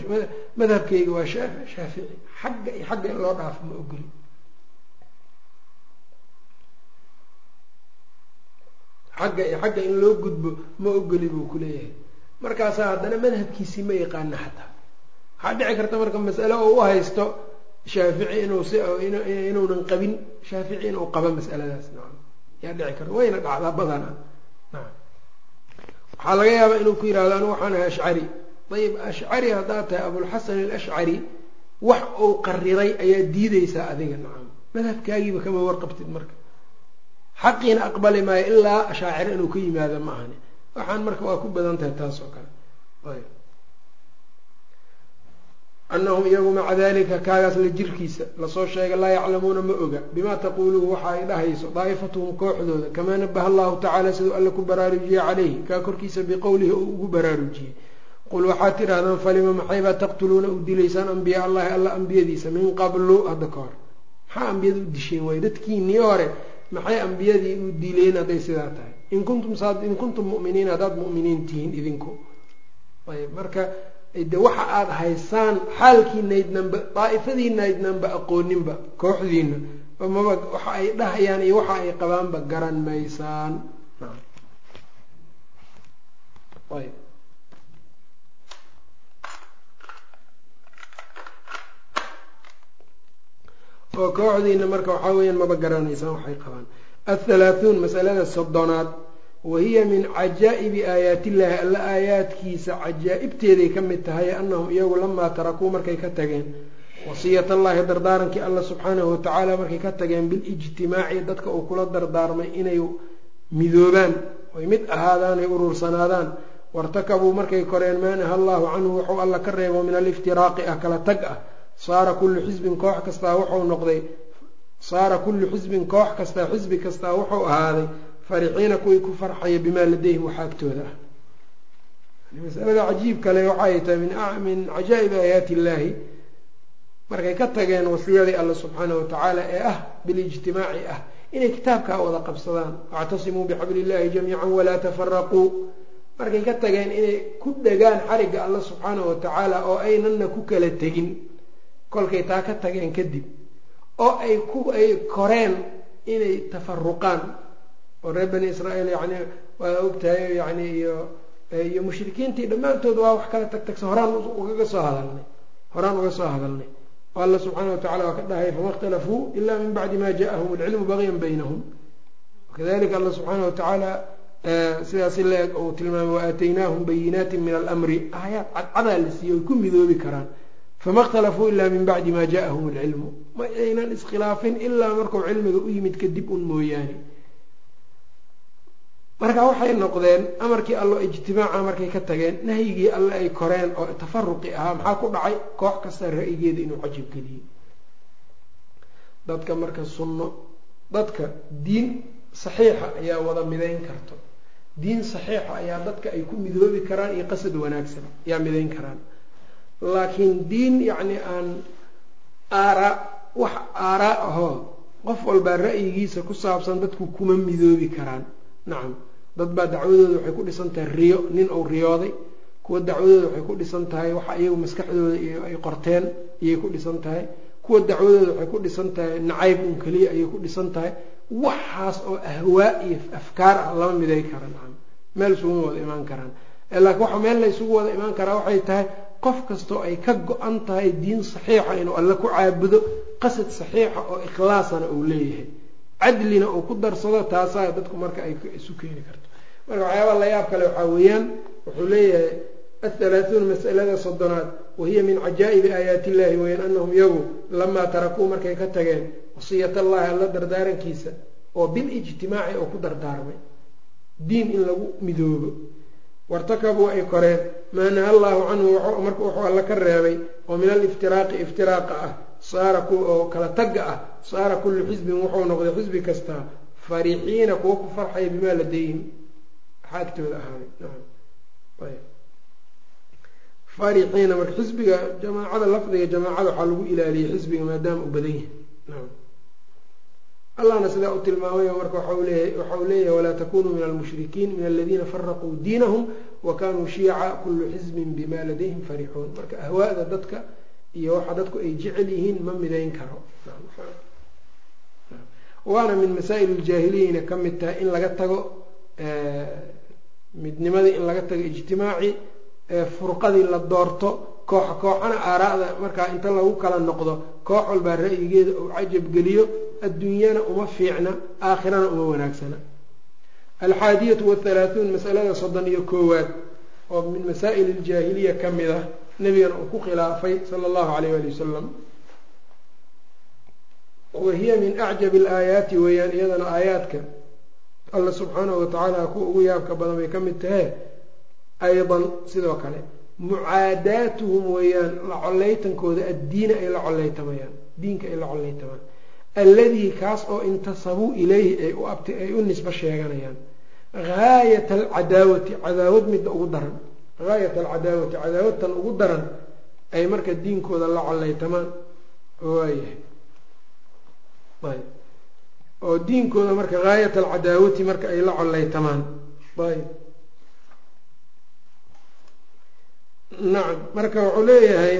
madhabkayga waa shaafici. Xagga iyo xagga in loo dhaafo ma ogoli xagga iyo xagga in loo gudbo ma ogoli buu kuleeyahay markaasaa haddana madhabkiisii ma yaqaana xataa. Waxaa dhici karta marka mas'ale oo u haysto shaafici inuu si inuunan qabin shaafici inuu qabo mas'aladaas. Nacam yaa dhici karta. Wayna dhacdaa badana nacam waxaa laga yaabaa inuu ku yihahdo anigu waxaan ahay ashcari. Ayib ashcari haddaad tahay abulxasan alashcari wax uu qariray ayaa diideysaa adiga. Nacam madhabkaagiiba kama warqabtid marka xaqiina aqbali maayo ilaa ashaaciro inuu ka yimaado ma ahani. Waxaan marka waa ku badan tahay taas oo kale. Anahum iyagu maca dalika kaagaas la jirkiisa la soo sheegay laa yaclamuuna ma oga. Bimaa taquuluhu waxa ay dhahayso daa'ifatuhum kooxdooda kamaa nabaha allahu tacaala siduu alle ku baraarujiyey calayhi. Kaa korkiisa biqowlihi uu ugu baraarujiyey. Qul waxaad tidhahdaan falima maxaybaa taqtuluuna u dilaysaan ambiyaa allahi alla ambiyadiisa min qablu? Hadda ka hor. Maxaa ambiyada u disheen waaye dadkiinii hore maxay ambiyadii u dileen hadday sidaa tahay? In kuntum in kuntum mu'miniin haddaad mu'miniin tihiin idinku. Ayb marka de waxa aada haysaan xaalkiinaydnanba daa'ifadiinaydnanba aqooninba kooxdiina maba waxa ay dhahayaan iyo waxa ay qabaanba garan maysaan. Ayb oo kooxdiina marka waxaa weyaan maba garanaysaan waxay qabaan. Athalaathuun masalada soddonaad wahiya min cajaa'ibi aayaatillahi alla aayaadkiisa cajaa'ibteeday ka mid tahay annahum iyagu lamaa tarakuu markay ka tageen. Wasiyat allaahi dardaarankii alla subxaanahu watacaala markay ka tageen bilijtimaaci dadka uu kula dardaarmay inay midoobaan oy mid ahaadaan ay urursanaadaan wartakabuu markay koreen maa naha allaahu canhu wuxuu alla ka reebo min aliftiraaqi ah kala tag ah saara kullu xisbin koox kastaa wuxuu noqday saara kullu xisbin koox kastaa xisbi kastaa wuxuu ahaaday farixiina kuwii ku farxaya bimaa ladayhim waxa agtooda ah masalada cajiib kale waxay tahay min cajaa'ibi aayaati illaahi markay ka tageen wasiyadii alla subxaana watacaala ee ah bilijtimaaci ah inay kitaabkaa wada qabsadaan wactasimuu bixabli illahi jamiican walaa tafaraquu markay ka tageen inay ku dhegaan xarigga alla subxaana watacaala oo aynanna ku kala tegin kolkay taa ka tageen kadib oo ay ku ay koreen inay tafaruqaan oo reer bani israaeil yani waa ogtahay yani iyo iyo mushrikiintii dhammaantood waa wax kala tag tagsa horaan ugaga soo hadalnay. Horaan uga soo hadalnay. Oo alla subxaana watacala waa ka dhahay fama ikhtalafuu ila min bacdi ma ja'ahum alcilmu bagyan baynahum. Kadalika alla subxaana watacaala eh, sidaas ila uu tilmaamay waaataynaahum bayinaati min almri aayaad cadcadaa la siiyey oy ku midoobi karaan fama ikhtalafuu ilaa min bacdi maa jaaahum اlcilmu ma aynan iskhilaafin ilaa markuu cilmiga u yimid kadib un mooyaane marka waxay noqdeen amarkii allo ijtimaaca markay ka tageen nahyigii alle ay koreen oo tafaruqi ahaa maxaa ku dhacay koox kasta ra'yigeeda inuu cajab geliyey dadka marka sunno dadka diin saxiixa ayaa wada midayn karto diin saxiixa ayaa dadka ay ku midoobi karaan iyo qasad wanaagsan ayaa midayn karaan laakiin diin yacni aan aaraa wax aaraa ahoo qof walbaa ra'yigiisa ku saabsan dadku kuma midoobi karaan. Nacam dad baa dacwadooda waxay ku dhisan tahay riyo nin uu riyooday kuwa dacwadooda waxay ku dhisan tahay waxa iyagu maskaxdooda ay qorteen ayay ku dhisan tahay. Kuwa dacwadooda waxay ku dhisan tahay nacayb un keliya ayay ku dhisan tahay. Waxaas oo ahwaa iyo afkaar ah lama miday kara nacam meel isuguma wada imaan karaan. Laakiin waxa meel la ysugu wada imaan karaa waxay tahay qof kastoo ay ka go-an tahay diin saxiixa inuu alle ku caabudo qasad saxiixa oo ikhlaasana uu leeyahay. Cadlina uu ku darsado taasaa dadku marka ay isu keeni karto. Marka waxyaabaa la yaab kale waxaa weeyaan wuxuu leeyahay athalaathuun masalada soddonaad wahiya min cajaa'ibi aayaati illahi weyaan anahum yagu lamaa tarakuu markay ka tageen wasiyat allahi alla dardaarankiisa oo bilijtimaaci oo ku dardaarmay. Diin in lagu midoobo. Wartakabuu ay koreen maa naha allahu canhu marka wuxuu alla ka reebay oo min aliftiraaqi iftiraaqa ah saara oo kala tagga ah saara kullu xisbin wuxuu noqday xisbi kastaa farixiina kuwa ku farxaya bimaa ladayhim waxaa agtooda ahaaday farixiina marka xisbiga jamaacada lafdiga jamaacada waxaa lagu ilaaliyey xisbiga maadaama uu badan yahay allahna sidaa u tilmaamayo marka waxau leeyahay walaa takunuu min almushrikiin min aladiina faraquu diinahum wa kanuu shiica kullu xisbin bima ladayhim farixuun marka ahwaada dadka iyo waxa dadku ay jecel yihiin ma midayn karo. Waana min masaa'il iljaahiliyayna ka mid tahay in laga tago midnimadii in laga tago ijtimaaci furqadii la doorto kooxa kooxana aaraa'da markaa inta lagu kala noqdo koox walbaa ra'yigeeda uu cajab geliyo adduunyana uma fiicna aakhirana uma wanaagsana alxaadiyatu wathalaathuun masalada soddon iyo koowaad oo min masaa'il iljaahiliya ka mid ah nabigana uu ku khilaafay sala allahu alayh ali wasalam wa hiya min acjabi alaayaati weeyaan iyadana aayaadka alla subxaanahu watacaala kuwa ugu yaabka badan bay ka mid tahee aydan sidoo kale mucaadaatuhum weeyaan la collaytankooda addiina ay la collaytamayaan diinka ay la collaytamaan alladii kaas oo intasabuu ilayhi ay u abti ay u nisbo sheeganayaan gaayata alcadaawati cadaawad midda ugu daran gaayat alcadaawati cadaawadtan ugu daran ay marka diinkooda la collaytamaan waayahay ayb oo diinkooda marka gaayat alcadaawati marka ay la collaytamaan ayb nacam marka wuxuu leeyahay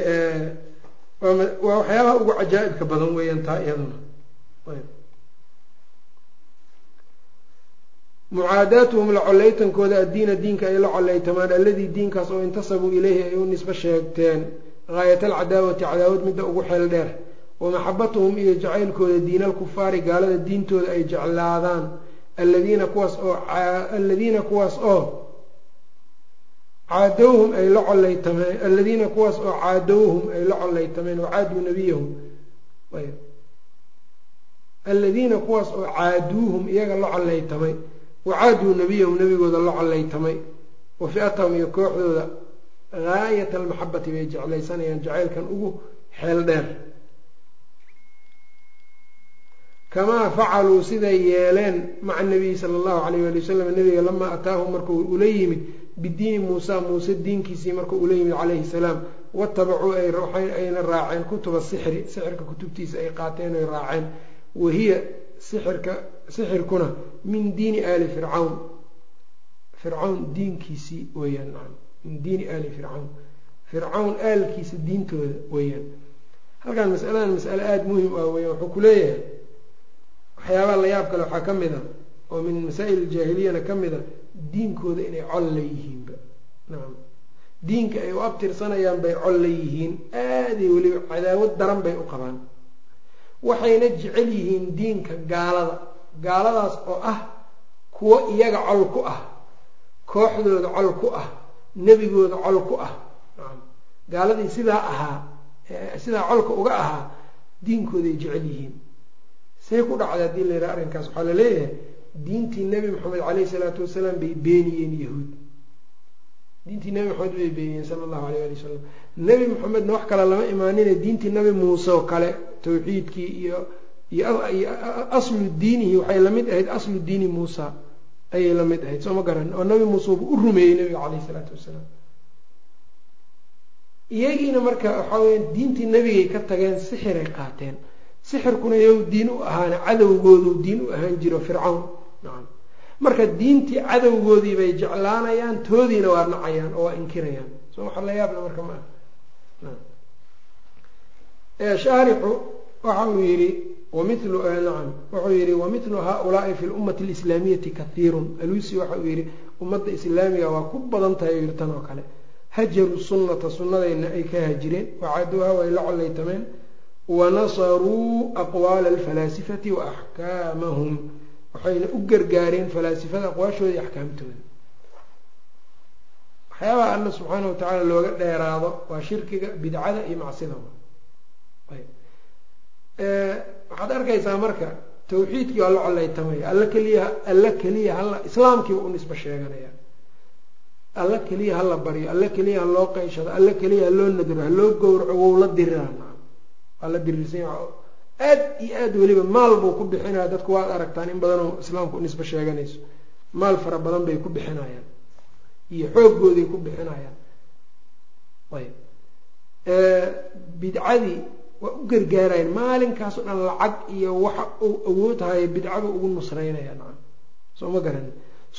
waa waxyaabaha ugu cajaa'ibka badan weeyaan taa iyaduna ayb mucaadaatuhum la collaytankooda addiina diinka ay la collaytamaan alladii diinkaas oo intasabuu ileyhi ay u nisbo sheegteen gaayat alcadaawati cadaawad midda ugu xeel dheer wa maxabatuhum iyo jacaylkooda diina alkufaari gaalada diintooda ay jeclaadaan aladiina kuwaas oo aladiina kuwaas oo caadowhum ay la collaytameen aladiina kuwaas oo caadowhum ay la collaytameen wacaaduu nabiyahum aladiina kuwaas oo caaduuhum iyaga la collaytamay wacaaduu nabiyahum nabigooda la collaytamay wa fi'atahum iyo kooxdooda gaayat almaxabati bay jeclaysanayaan jacaylkan ugu xeel dheer kamaa facaluu siday yeeleen maca nabiyi sala allahu calayh waali wasalam nabiga lamaa ataahum markuu ula yimid bidiini muusa muuse diinkiisii markuu ula yimid calayhi salaam watabacuu ayna raaceen kutuba sixri sixirka kutubtiisa ay qaateen oy raaceen wahiya sixirka sixirkuna min diini aali fircawn. Fircawn diinkiisii weyaan min diini aali fircawn. Fircawn aalkiisa diintooda weyaan halkan masaladan masale aada muhiim ah weyaan wuxuu ku leeyahay waxyaabaha la yaab kale waxaa ka mid a oo min masaa'il aljaahiliyana ka mid a diinkooda inay col la yihiinba nacam. Diinka ay u abtirsanayaan bay col la yihiin aaday weliba cadaawad daran bay u qabaan. Waxayna jecel yihiin diinka gaalada gaaladaas oo ah kuwo iyaga col ku ah kooxdooda col ku ah nebigooda col ku ah. Gaaladii sidaa ahaa sidaa colka uga ahaa diinkooday jecel yihiin. See ku dhacda haddii la yidhaha arrinkaas. Waxaa la leeyahay diintii nebi maxamed caleyhi salaatu wasalaam bay beeniyeen yahuud. Diintii nebi maxamed bay beeniyeen sala allahu alayh ali wasalam nebi maxamedna wax kale lama imaanine diintii nebi muuse oo kale tawxiidkii iyo iyo aslu diinihi waxay la mid ahayd aslu diini muusa. Ayay la mid ahayd soo ma garan. Oo nabi muuse uba u rumeeyey nabiga caleyhi salaatu wasalaam. Iyagiina marka waxaa weya diintii nebigay ka tageen sixiray qaateen. Sixirkuna yow diin u ahaana cadowgoodu diin u ahaan jiro fircawn. Nacam marka diintii cadowgoodii bay jeclaanayaan toodiina waa nacayaan oo waa inkirayaan. Soo waxa la yaabla marka ma ah shaarixu waxa uu nacam wuxuu yihi wamilu haaulaai fi lummati alislaamiyati kahiirun alusi waxa uu yihi ummadda islaamiga waa ku badan tahay yiri tan oo kale. Hajaruu sunnata sunnadayna ay ka hajireen wacaduuha way la collaytameen. Wanasaruu aqwaala alfalaasifati wa axkaamahum. Waxayna u gargaareen falaasifada aqwaashooda iyo axkaamtooda. Waxyaabaha alla subxaana wa tacaala looga dheeraado waa shirkiga bidcada iyo macsida waxaad arkaysaa marka tawxiidkii waa la collaytamaya alla keliya alla keliya hala islaamkiiba u nisbo sheeganaya alla keliya hala baryo alla keliya haloo qayshado alla keliya haloo nadro haloo gowraco wow la diriraa waa la diriirsan aad iyo aad weliba maal buu ku bixinaya dadku waad aragtaan in badanoo islaamku u nisbo sheeganayso. Maal fara badan bay ku bixinayaan. Iyo xooggooday ku bixinayaan. Ayb bidcadii waa u gargaarayaan maalinkaasoo dhan lacag iyo waxa uu awood haya bidcaba ugu nusraynaya nacam soo ma garan.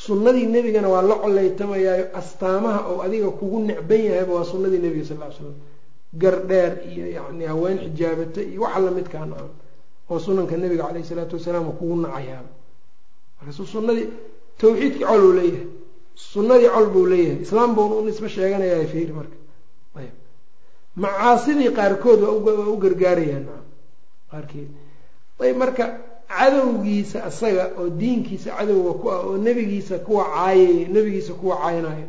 Sunnadii nebigana waa la collaytamayaayo astaamaha oo adiga kugu necban yahayba waa sunnadii nebiga sal ly slam gardheer iyo yani haween xijaabata iyo waxa lamidkaa nacam oo sunanka nebiga caleyhi salaatu wasalaam kugu nacayaaba markaasu sunadii tawxiidkii col uu leeyahay. Sunnadii col buu leeyahay. Islaam buuna u nisbo sheeganayaa fiiri marka macaasidii qaarkood waa u gargaarayaan. Qaarkeed. Ayb marka cadowgiisa asaga oo diinkiisa cadowga ku ah oo nebigiisa kuwa caayay nebigiisa kuwa caaynayo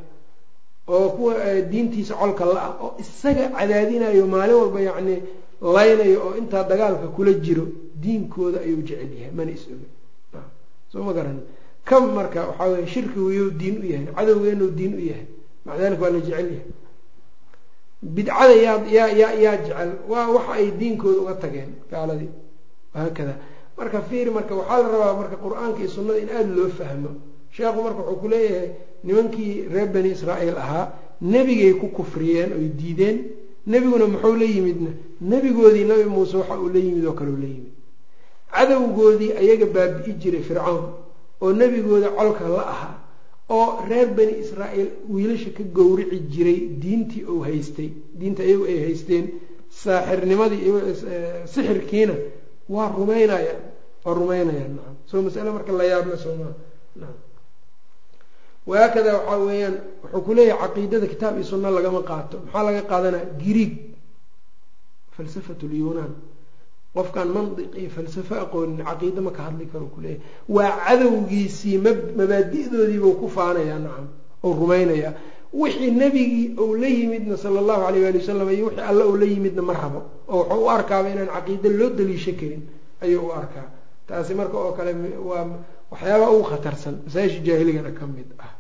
oo kuwa diintiisa colka la ah oo isaga cadaadinayo maalin walba yacni laynayo oo intaa dagaalka kula jiro diinkooda ayuu jecel yahay mana is oga soo ma garan. Kam marka waxaa weye shirkigu yuu diin u yahay cadowgeenuu diin u yahay maca dalika waa la jecel yahay bidcada yaa yaa yaa yaa jecel. Waa waxa ay diinkooda uga tageen gaaladii. Wahaakada marka fiiri marka waxaa la rabaa marka qur'aanka iyo sunnada in aada loo fahmo. Sheekhu marka wuxuu ku leeyahay nimankii reer bani israa'iil ahaa nebigay ku kufriyeen oy diideen. Nebiguna muxuu la yimidna? Nebigoodii nabi muuse waxa uu la yimid oo kale u la yimid. Cadowgoodii ayaga baabi'i jiray fircawn oo nebigooda colka la ahaa oo reer bani israa'iil wiilasha ka gowrici jiray diintii uu haystay. Diinta iyagu ay haysteen saaxirnimadii sixirkiina waa rumaynayaan waa rumaynayaan nacam. Soo masale marka la yaabla soomaa nacam. Wahaakada waxaa weeyaan wuxuu ku leeyahay caqiidada kitaab iyo sunno lagama qaato. Maxaa laga qaadanaya grieg. Falsafat lyunaan qofkaan mandiq iyo falsafo aqoonin caqiide ma ka hadli karo kuleeyahay waa cadowgiisii ma mabaadi'doodiibuu ku faanayaa nacam ou rumaynayaa. Wixii nebigii ou la yimidna sala allahu alayh ali wasalam iyo wixii alle ou la yimidna ma rabo. Oo wuxuu u arkaaba inaan caqiide loo daliisho karin ayuu u arkaa. Taasi marka oo kale waa waxyaaba ugu khatarsan. Masaa-isha jaahiligana ka mid ah.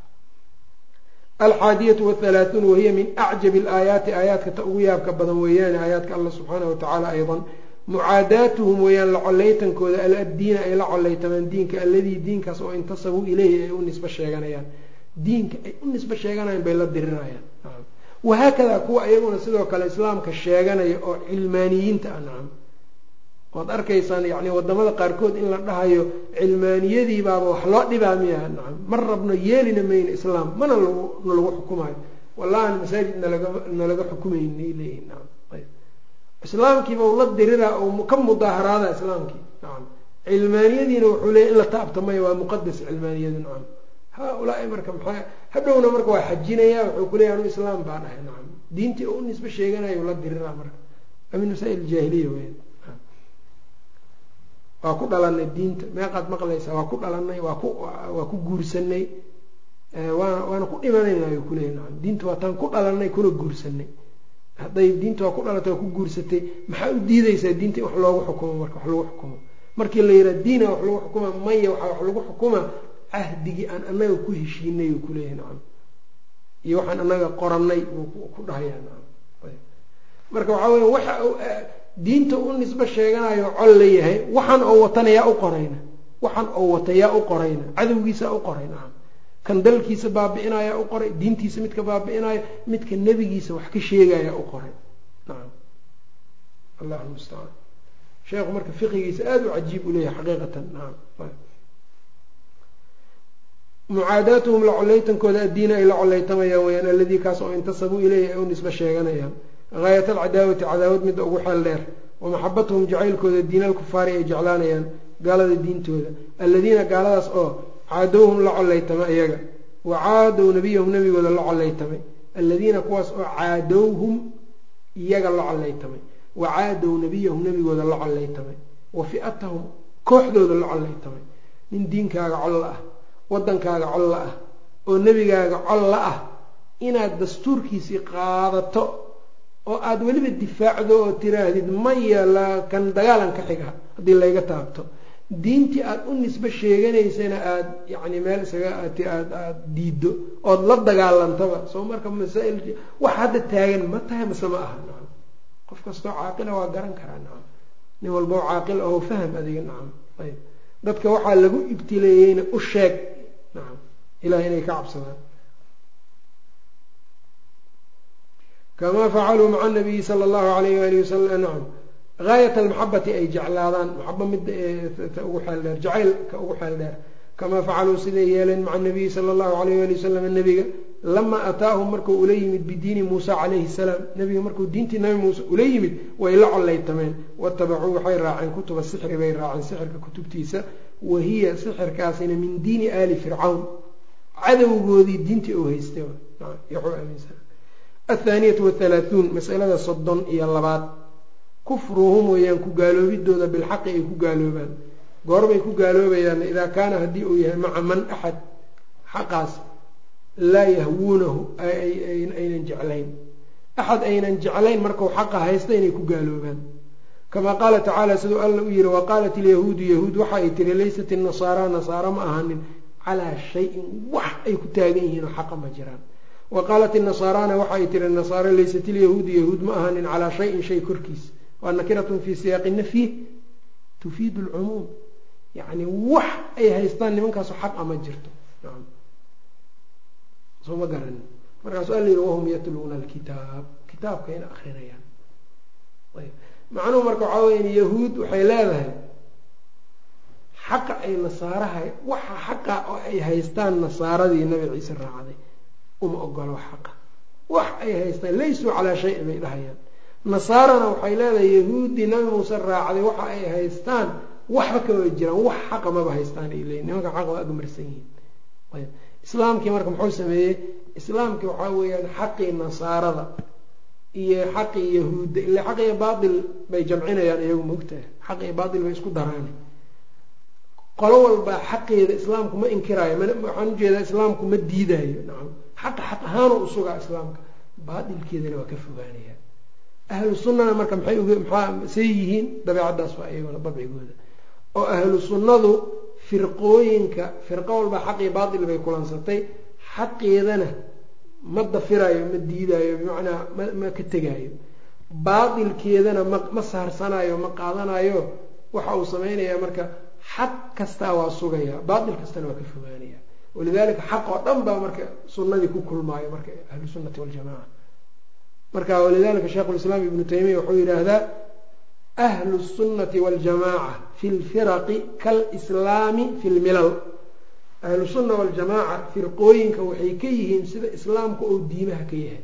Alxaadiyatu wathalaathuun wahiya min acjabi alaayaati aayaadka ta ugu yaabka badan weeyaane aayaadka allah subxaanahu watacaala aydan mucaadaatuhum weeyaan la collaytankooda aladdiina ay la collaytamaan diinka alladii diinkaas oo intasabuu ileyhi ay u nisbo sheeganayaan. Diinka ay u nisbo sheeganayaan bay la dirirayaan. Wahaakadaa kuwa iyaguna sidoo kale islaamka sheeganaya oo cilmaaniyiinta ah nacam waad arkaysaan yani waddamada qaarkood in la dhahayo cilmaaniyadii baaba wax loo dhibaa miya nacam ma rabno yeelina mayno islaam mana lagu nalagu xukumayo wallahan masaajid nalaga nalaga xukumaynay leeyihiin nacam islaamkiiba u la diriraa oo ka mudaaharaada islaamkii. Nacam. Cilmaaniyadiina wuxuu leeyay in la taabta maya waa muqadas cilmaaniyadu nacam. Haa-ulaai marka maxaa hadhowna marka waa xajinaya wuxuu kuleeyahy anu islaam baan ahay nacam. Diintii u nisbe sheeganayo la diriraa marka. Min masaa'il jaahiliya weya waa ku dhalanay diinta. Meeqaad maqlaysaa waa ku dhalanay waa ku waa ku guursanay. Waana waana ku dhimanayna ayuu kuleeyahy nacam. Diinta waa taan ku dhalanay kuna guursanay hadday diinta waa ku dhalatay waa ku guursatay maxaa u diideysaa diinta in wax loogu xukumo marka wax lagu xukumo? Markii la yidhaha diina wax lagu xukuma maya waxaa wax lagu xukuma. Cahdigii aan anaga ku heshiinay uu kuleeyahay nacam. Iyo waxaan anaga qoranay buu ku dhahayaa nacam. Marka waxaa weya waxa diinta u nisbe sheeganayo col la yahay waxaan oo watana yaa u qorayna. Waxaan oo wata yaa u qorayna. Cadowgiisa u qoray nacam kan dalkiisa baabi'inaya u qoray diintiisa midka baabi'inayo midka nebigiisa wax ka sheegaya u qoray. Nacam allahu mustacaan sheekhu marka fiqigiisa aada u cajiib u leeyahay xaqiiqatan. Nacam mucaadaatuhum la collaytankooda addiina ay la collaytamayaan weyaan alladii kaas oo intasabuu ileyhi ay u nisbe sheeganayaan. Gaayat alcadaawati cadaawad midda ugu xeel dheer. Wa maxabatuhum jacaylkooda diina alkufaari ay jeclaanayaan gaalada diintooda. Alladiina gaaladaas oo caadowhum la collaytamay iyaga wa caadow nabiyahum nabigooda la collaytamay alladiina kuwaas oo caadowhum iyaga la collaytamay wa caadow nabiyahum nabigooda la collaytamay wa fi'atahum kooxdooda la collaytamay nin diinkaaga colla ah waddankaaga colla ah oo nebigaaga colla ah inaad dastuurkiisii qaadato oo aada weliba difaacdo oo tiraahdid maya la kan dagaalan ka xiga haddii layga taabto diintii aada u nisbe sheeganaysana aada yacni meel isaga aad aada diiddo ood la dagaalantaba soo marka masaa-il wax hadda taagan ma tahay mase ma aha nacam. Qof kastoo caaqila waa garan karaa nacam. Nin walba oo caaqil oo faham adiga nacam. Ayb dadka waxaa lagu ibtileeyeyna u sheeg nacam ilahay inay ka cabsadaan. Kamaa facaluu maca nabiyi sala allahu alayh waali wasalam nacam gaayat almaxabati ay jeclaadaan maxaba midda ta ugu xeel dheer jacaylka ugu xeel dheer. Kamaa facaluu siday yeeleen maca nabiyi sala allahu alayh waali wasalam nebiga lamaa ataahum markuu ula yimid bidiini muusa calayhi salaam nebiga markuu diintii nabi muuse ula yimid way la collaytameen. Watabacuu waxay raaceen kutuba sixri bay raaceen sixirka kutubtiisa. Wa hiya sixirkaasina min diini aali fircawn. Cadowgoodii diintii uu haystay. Athaaniyatu wathalaathuun masalada soddon iyo labaad kufruhum weeyaan ku gaaloobidooda bilxaqi ay ku gaaloobaan. Goorbay ku gaaloobayaan idaa kaana haddii uu yahay maca man axad xaqaas laa yahwuunahu aynan jeclayn. Axad aynan jeclayn markuu xaqa haysta inay ku gaaloobaan. Kamaa qaala tacaala siduu alla u yihi wa qaalat ilyahuudu yahuud waxa ay tiri laysat inasaara nasaara ma ahanin calaa shayin wax ay ku taagan yihiin oo xaqa ma jiraan. Wa qaalat inasaarana waxa ay tiri nasaara laysat ilyahuudu yahuud ma ahanin calaa shayin shay korkiis waa nakiratun fii siyaaqi nafyi tufiidu lcumuum yacni wax ay haystaan nimankaasu xaq ama jirto soo ma garanin markaasuu alla yihi wahum yatluuna alkitaab kitaabkayna akrinayaan ayb macnuhu marka waxaa weya yahuud waxay leedahay xaqa ay nasaaraha waxa xaqa oo ay haystaan nasaaradii nabi ciise raacday uma ogolo wax xaqa wax ay haystaan laysuu calaa shayin bay dhahayaan nasaarana waxay leedahay yahuuddii nabi muuse raacday waxa ay haystaan waxba kama jiraan wax xaqa maba haystaan ay leeyiin nimanka xaqa waa agmarsan yihiin. Islaamkii marka muxuu sameeyey? Islaamkii waxaa weeyaan xaqii nasaarada iyo xaqii yahuudda ila xaq iyo baatil bay jamcinayaan iyagu moogtaha xaq iyo baatil bay isku daraan. Qolo walbaa xaqeeda islaamku ma inkiraayo waxaan u jeedaa islaamku ma diidaayo. Nacam xaqa xaq ahaanu usugaa islaamka. Baatilkeedana waa ka fogaanaya ahlu sunnana marka maxay maxaa say yihiin dabeecaddaas waa iyaguna dabcigooda oo ahlu sunnadu firqooyinka firqo walbaa xaqii baatil bay kulansatay xaqeedana ma dafirayo ma diidaayo bimacnaa ma ma ka tegaayo baatilkeedana ma ma saarsanayo ma qaadanayo waxa uu samaynayaa marka xaq kastaa waa sugaya baatil kastana waa ka fogaanaya walidalika xaq oo dhan baa marka sunnadii ku kulmaayo marka ahlu sunnati waljamaca marka walidalika sheikhulislaam ibnu taymiya wuxuu yidhaahdaa ahlu sunnati waljamaca fi lfiraqi kalislaami fi lmilal ahlu sunna waljamaaca firqooyinka waxay ka yihiin sida islaamku ou diimaha ka yahay.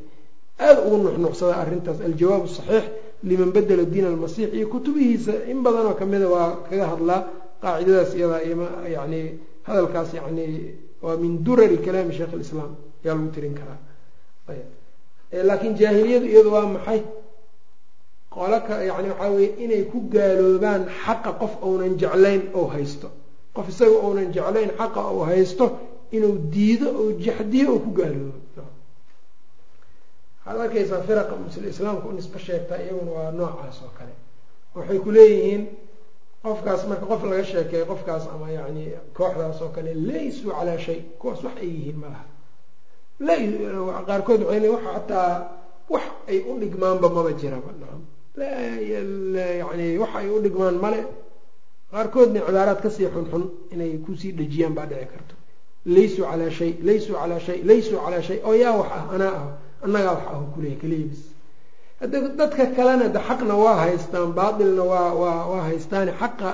Aada ugu nuxnuxsada arrintaas aljawaab saxiix liman badela diin almasiix iyo kutubihiisa in badanoo kamida waa kaga hadlaa qaacidadaas iyadaa yani hadalkaas yani waa min durari kalaami sheikh lislaam ayaa lagu tirin karaa laakiin jaahiliyadu iyadu waa maxay? Qolaka yani waxaa weye inay ku gaaloobaan xaqa qof ounan jeclayn ou haysto. Qof isaga ounan jeclayn xaqa ou haysto inuu diido ou jaxdiyo ou ku gaaloobo. Waxaad arkaysaa firaqa islaamka u nisbo sheegtaa iyaguna waa noocaas oo kale. Waxay ku leeyihiin qofkaas marka qof laga sheekeeyo qofkaas ama yani kooxdaas oo kale laysuu calaa shay kuwaas wax ay yihiin malaha qaarkood waxay le xataa wax ay u dhigmaanba maba jiraba naam. Yani wax ay u dhigmaan male. Qaarkoodna cibaaraad ka sii xunxun inay ku sii dhejiyaan baa dhici karto. Laysuu calaa shay laysuu calaa shay laysuu calaa shay. Oo yaa wax ah anaa ah annagaa wax ah kuleeya kaleebis hadda dadka kalena de xaqna waa haystaan baatilna waa waa waa haystaane xaqa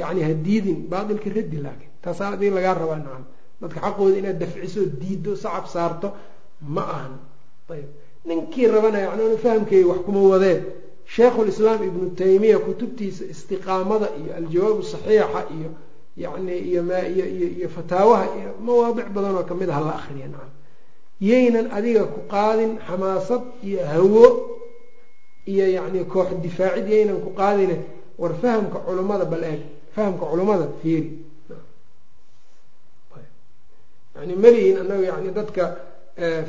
yani ha diidin baatilka raddi laakin taasaa adii lagaa rabaa nacam dadka xaqooda inaad dafciso diiddo sacab saarto ma ahan. Ayb ninkii rabana yani fahamkeeya wax kuma wadee sheikhulislaam ibnu taymiya kutubtiisa istiqaamada iyo aljawaabu saxiixa iyo yani iyo miyo iyo iyo fataawaha iyo mawaadic badan oo ka mid a hala akriya nacam. Yaynan adiga ku qaadin xamaasad iyo hawo iyo yani koox difaacid yaynan ku qaadine war fahamka culummada bal eeg. Fahamka culummada fiiri yani malihin anagu yani dadka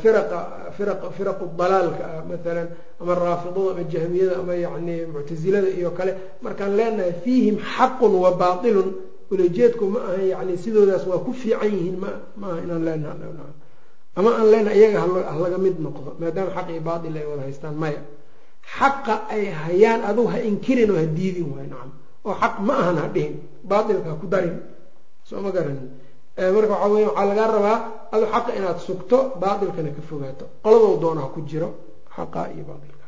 firaqa firaqa firaqu dalaalka ah maalan ama raafidada ama jahmiyada ama yani muctasilada iyo kale markaan leenahay fiihim xaqun wa baatilun ulajeedku ma aha yani sidoodaas waa ku fiican yihiin ma ma aha inaan leenaha ama aan leenahay iyaga halaga mid noqdo maadaama xaq iyo baatil ay wada haystaan maya. Xaqa ay hayaan adugu ha inkirin oo ha diidin waay nacam oo xaq ma ahan ha dhihin baatilka ha ku darin soo ma garanin marka waxaa weya waxaa lagaa rabaa adu xaqa inaad sugto baatilkana ka fogaato. Qoladou doona ku jiro xaqa iyo baatilka.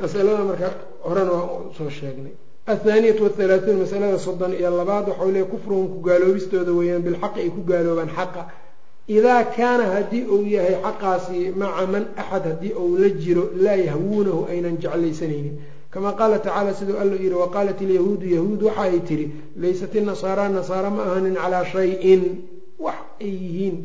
Masalada marka horena waa soo sheegnay. Athaaniyatu wathalaathuun masalada soddon iyo labaad waxau leey kufruhum ku gaaloobistooda weeyaan bilxaqi ay ku gaaloobaan xaqa. Idaa kaana haddii uu yahay xaqaasi maca man axad haddii uu la jiro laa yahwuunahu aynan jeclaysanaynin kama qaala tacaala siduu alla yihi waqaalat ilyahuudu yahuud waxa ay tihi laysat inasaara nasaara ma ahanin calaa shayin wax ay yihiin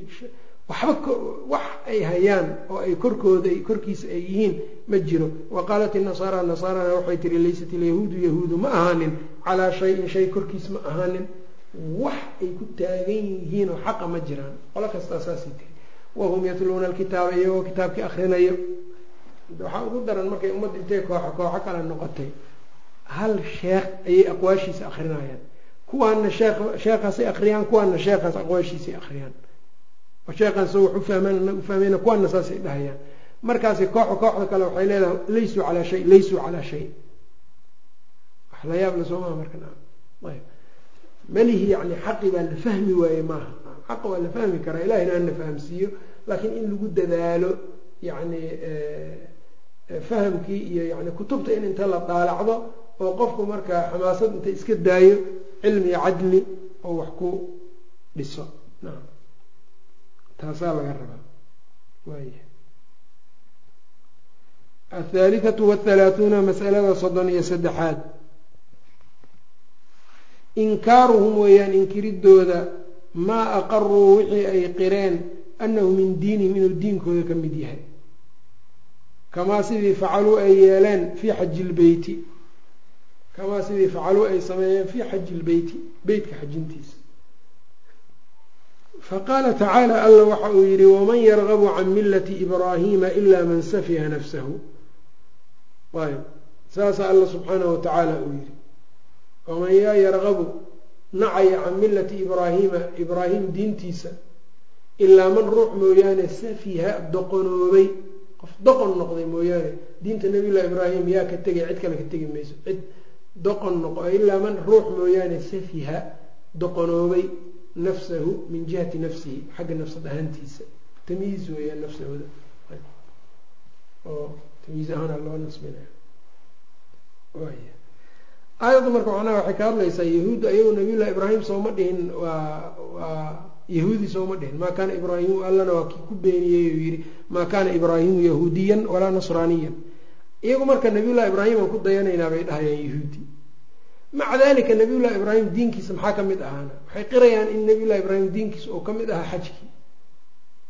waxba wax ay hayaan oo ay korkooda korkiisa ay yihiin ma jiro waqaalat inasaara nasaarana waxay tihi laysat ilyahuudu yahuudu ma ahaanin calaa shayin shay korkiis ma ahaanin wax ay ku taagan yihiin oo xaqa ma jiraan qolo kastaa saasay tiri wahum yatluuna alkitaaba iyagoo kitaabkii akrinayo waxaa ugu daran markay ummadda intay kooxo kooxo kale noqotay hal sheekh ayay aqwaashiisa akrinayaan kuwaana sheekh sheekhaasay akriyaan kuwaana sheekhaas aqwaashiisay akriyaan oo sheekhaan wax u fahmaan kuwaana saasay dhahayaan. Markaasi kooxo kooxda kale waxay leedahay laysuu calaa shay laysuu calaa shay. Wax la yaab la soomaa marka ayb. Malihi yani xaqi baa la fahmi waaye maaha. Xaqa waa la fahmi karaa ilahina hana fahamsiiyo laakiin in lagu dadaalo yani fahamkii iyo yani kutubta in inta la daalacdo oo qofku markaa xamaasad inta iska daayo cilmi cadli oo wax ku dhiso. Nacam taasaa laga rabaa. Waaya athaalithatu wathalaathuuna masalada soddon iyo saddexaad. Inkaaruhum weeyaan inkiridooda maa aqaruu wixii ay qireen annahu min diinihim inuu diinkooda ka mid yahay kamaa sidii facaluu ay yeeleen fii xaji lbeyti kamaa sidii facaluu ay sameeyeen fii xaji lbeyti beytka xajintiisa. Faqaala tacaala alla waxa uu yidhi waman yargabu can millati ibraahiima ilaa man safiha nafsahu. Ayb saasa alla subxaanahu watacaala uu yidhi. Waman yaa yargabu nacaya can millati ibraahiima ibraahim diintiisa ilaa man ruux mooyaane safiha doqonoobay qof doqon noqday mooyaane diinta nabiy llahi ibraahim yaa ka tegay cid kale ka tegi mayso. Cid doqon noqo ilaa man ruux mooyaane safiha doqonoobay nafsahu min jihati nafsihi xagga nafsad ahaantiisa. Tamyiiz weeyaan nafsahooda. Oo tamyiiz ahaana loo nasbinaya waaya aayaddu marka macnaha waxay ka hadlaysaa yahuudda ayagu nabiyullahi ibraahim sooma dhihin waa waa yahuudi sooma dhihin maa kaana ibraahimu allana waa kii ku beeniyey oo yidhi maa kaana ibraahimu yahuudiyan walaa nasraaniyan. Iyagu marka nabiyullahi ibraahim aan ku dayanaynaa bay dhahayaan yahuudi. Maca dalika nabiyullahi ibraahim diinkiisa maxaa ka mid ahaana? Waxay qirayaan in nabiyullahi ibraahim diinkiisa oo ka mid ahaa xajkii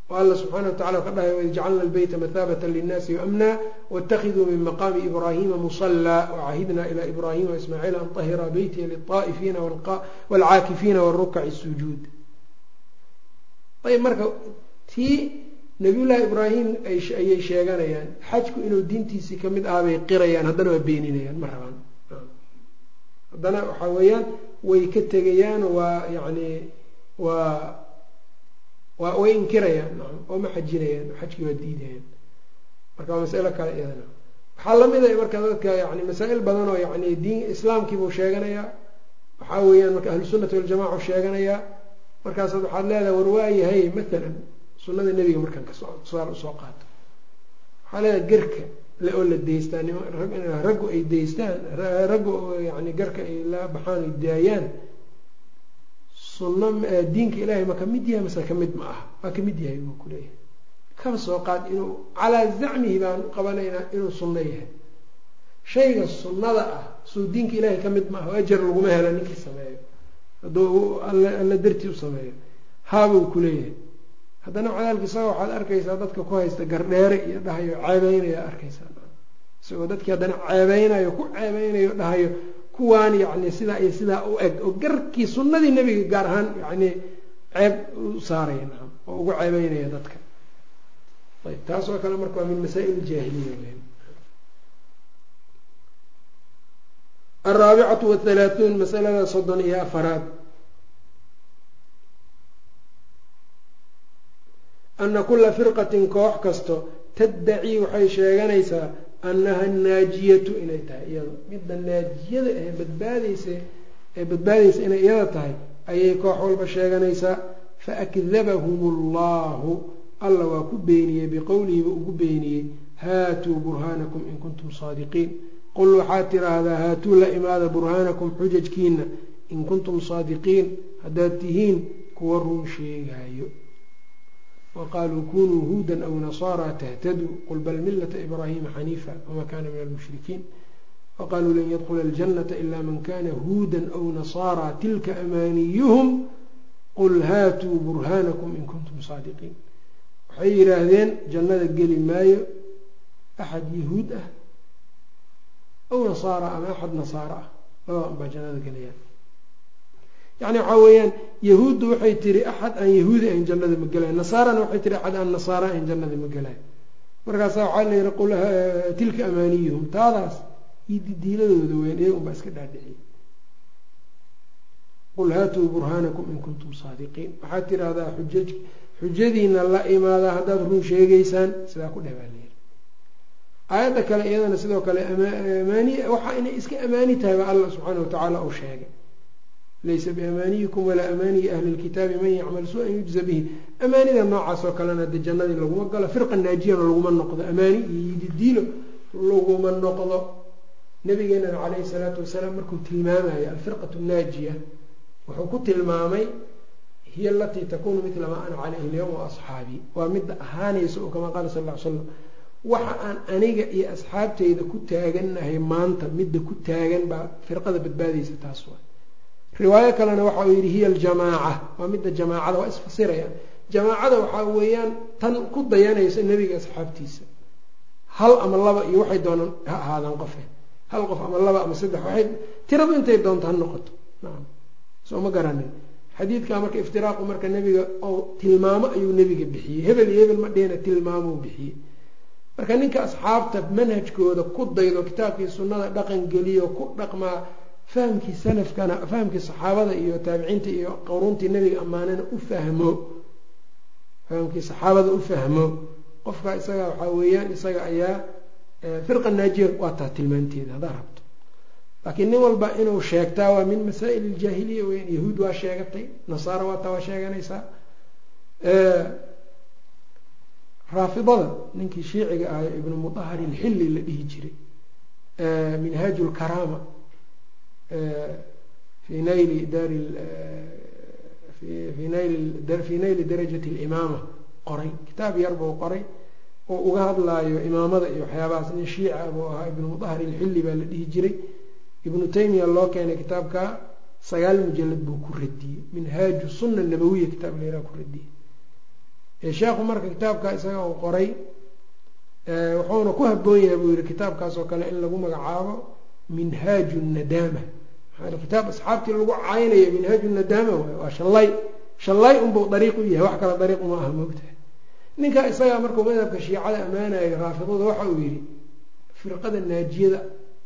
oo alla subxaana wa tacala ka dhahay waid jacalna albeyta mathaabata linnaasi waamna waاtakiduu min maqaami ibraahima musallaa wacahidna ila ibraahima waismaaciila an tahira beytiya lilطaa'ifiina waalcaakifiina warukaci sujuud ayb marka tii nabiyullaahi ibraahim ayay sheeganayaan xajku inuu diintiisii ka mid ahaa bay qirayaan haddana waa beeninayaan ma rabaan. Haddana waxaa weeyaan way ka tegayaan waa yani waa waa way inkirayaan oo ma xajinayaan xajkii waa diidayaan. Marka waa masalo kale iyadana. Waxaa la mid a marka dadka yani masaa-il badan oo yani diin islaamkiibuu sheeganayaa. Waxaa weeyaan marka ahlu sunnati waljamaca sheeganayaa markaasaad waxaad leedahay war waayahay matalan sunnada nebiga markaan ka soo tusaal u soo qaato. Waxaa leedahay garka oo la deystaan raggu ay deystaan raggu yani garka ay la baxaan ay daayaan sunno diinka ilaahay ma ka mid yahay mase ka mid ma aha waa ka mid yahay buu kuleeyahay kaba soo qaad inuu calaa zacmihi baan qabanaynaa inuu sunno yahay. Shayga sunnada ah suu diinka ilaahay ka mid ma aha o ajar laguma helo ninkii sameeyo hadduu alla dartii u sameeyo. Haabuu kuleeyahay haddana cadaalka isaga waxaad arkaysaa dadka ku haysta gardheere iyo dhahayo ceebeynaya arkaysaa. Isagoo dadkii haddana ceebeynayo ku ceebeynayo dhahayo kuwaan yacni sidaa iyo sidaa u eg oo garkii sunnadii nebiga gaar ahaan yacni ceeb u saaraya oo ugu ceebeynaya dadka. Ayb taas oo kale marka waa min masaa'il jaahiliya alraabicatu wathalaathuun masalada soddon iyo afaraad ana kula firqatin koox kasto taddaci waxay sheeganaysaa annaha naajiyatu inay tahay iyada midda naajiyada ee badbaadeysa ee badbaadeysa inay iyada tahay ayay koox walba sheeganaysaa faakdabahum allahu alla waa ku beeniyey biqowlihiba ugu beeniyey haatuu burhaanakum in kuntum saadiqiin qul waxaad tiraahdaa haatuu la imaada burhaanakum xujajkiina in kuntum saadiqiin haddaad tihiin kuwa run sheegaayo waqaaluu kunuu huuda aw nasaara tahtaduu qul bal milata ibraahima xaniifa wama kana min almushrikiin waqaaluu lan yadkula aljanata ila man kana huuda aw nasaara tilka amaaniyuhum qul haatuu burhaanakum in kuntum saadiqiin waxay yidhaahdeen jannada geli maayo axad yahuud ah aw nasaara ama axad nasaaro ah labada unbaa jannada gelayaan yani waxaa weeyaan yahuuddu waxay tiri axad aan yahuudi ayn jannada ma gelayo. Nasaarana waxay tiri axad aan nasaara ayn jannada ma gelayo. Markaasa waxaa la yihi qul tilka amaaniyuhum. Taadaas iyo didiiladooda weyn iyaga unbaa iska dhaadhiciyay qul haatuu burhaanakum in kuntum saadiqiin. Waxaad tirahdaa xujaj xujadiina la imaadaa haddaad run sheegeysaan sidaa ku dheh aayadda kale iyadana sidoo kale amaani waxaa inay iska amaani tahay baa allah subxaana watacaala uu sheegay. Laysa biamaaniyikum walaa amaaniyi ahli lkitaabi man yacmal su'an yujza bihi. Amaanida noocaas oo kalena de jannadii laguma galo firqa naajiyana laguma noqdo. Amaani iyo laguma noqdo. Nabigeenana calayhi salaatu wasalaam markuu tilmaamayo alfirqatu naajiya wuxuu ku tilmaamay hiya alatii takunu midla maa ana calayhi alyawma wa asxaabii waa midda ahaanaysa oo kamaa qaala sal ll ly slam waxa aan aniga iyo asxaabteyda ku taagannahay maanta midda ku taagan baa firqada badbaadaysa taas waa riwaayo kalena waxa uu yidhi hiya aljamaaca. Waa midda jamaacada waa isfasirayaan jamaacada waxaa weeyaan tan ku dayanaysa nebiga asxaabtiisa. Hal ama laba iyo waxay doonaan ha ahaadaan qofe hal qof ama laba ama saddex waxay tiradu intay doonto ha noqoto. Nacam soo ma garanin xadiidkaa marka iftiraaqu marka nebiga oo tilmaamo ayuu nebiga bixiyey. Hebel iyo hebel ma dhihina tilmaamuu bixiyey marka ninka asxaabta manhajkooda ku daydo kitaabkii sunnada dhaqan geliyo ku dhaqmaa fahamkii salafkana fahamkii saxaabada iyo taabiciinta iyo qowruntii nebiga ammaanana u fahmo. Fahamkii saxaabada u fahmo. Qofka isaga waxaa weeyaan isaga ayaa firqa naajiya waa taa tilmaanteeda haddaa rabto. Laakiin nin walba inuu sheegtaa waa min masaa'il iljaahiliya weyan yahuud waa sheegatay nasaara waa taa waa sheeganaysaa raafidada ninkii shiiciga ahay ibnu mudahari ilxilli la dhihi jiray minhaaju lkaraama fi nayli daari fi nayli darajati alimaama qoray kitaab yar buu qoray oo uga hadlaayo imaamada iyo waxyaabahaas. Nin shiica buu ahaa ibnu mudahari ilxilli baa la dhihi jiray. Ibnu taymiya loo keenay kitaabka sagaal mujalad buu ku radiyey. Minhaaju sunna nabawiya kitaab la yaraha ku radiyey sheekhu marka kitaabka isaga uu qoray wuxuuna ku haboon yahay buu yihi kitaabkaas kale in lagu magacaabo minhaaju nadaama. Maxaa kitaab asxaabtii lagu caynayo minhaaju nadaama waay waa shallay. Shallay unbuu dariiq u yahay wax kale dariiq uma aha moogtahay ninka isagaa markuu madhabka shiicada ammaanayo raafidada waxa uu yihi firqada naajiyada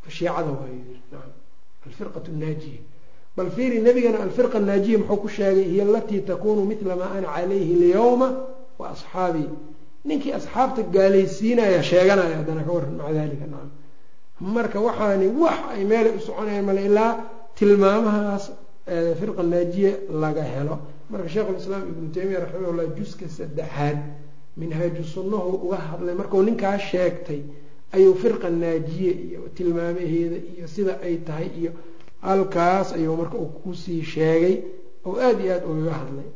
shiicada waayu yii naam. Alfirqatu naajiya. Bal fiiri nabigana alfirqa naajiya muxuu ku sheegay hiya alatii takunu midla maa ana calayhi alyawma wa asxaabii ninkii asxaabta gaalaysiinaya sheeganaya haddana ka waran maca dalika nacam marka waxaani wax ay meelay u soconayaan male ilaa tilmaamahaas firqa naajiya laga helo. Marka sheikhulislaam ibnu taymiya raximahullah juska saddexaad minhaaju sunnahu uga hadlay markuu ninkaas sheegtay ayuu firqa naajiye iyo tilmaamaheeda iyo sida ay tahay iyo halkaas ayuu marka uu ku sii sheegay oo aada iyo aada ugaga hadlay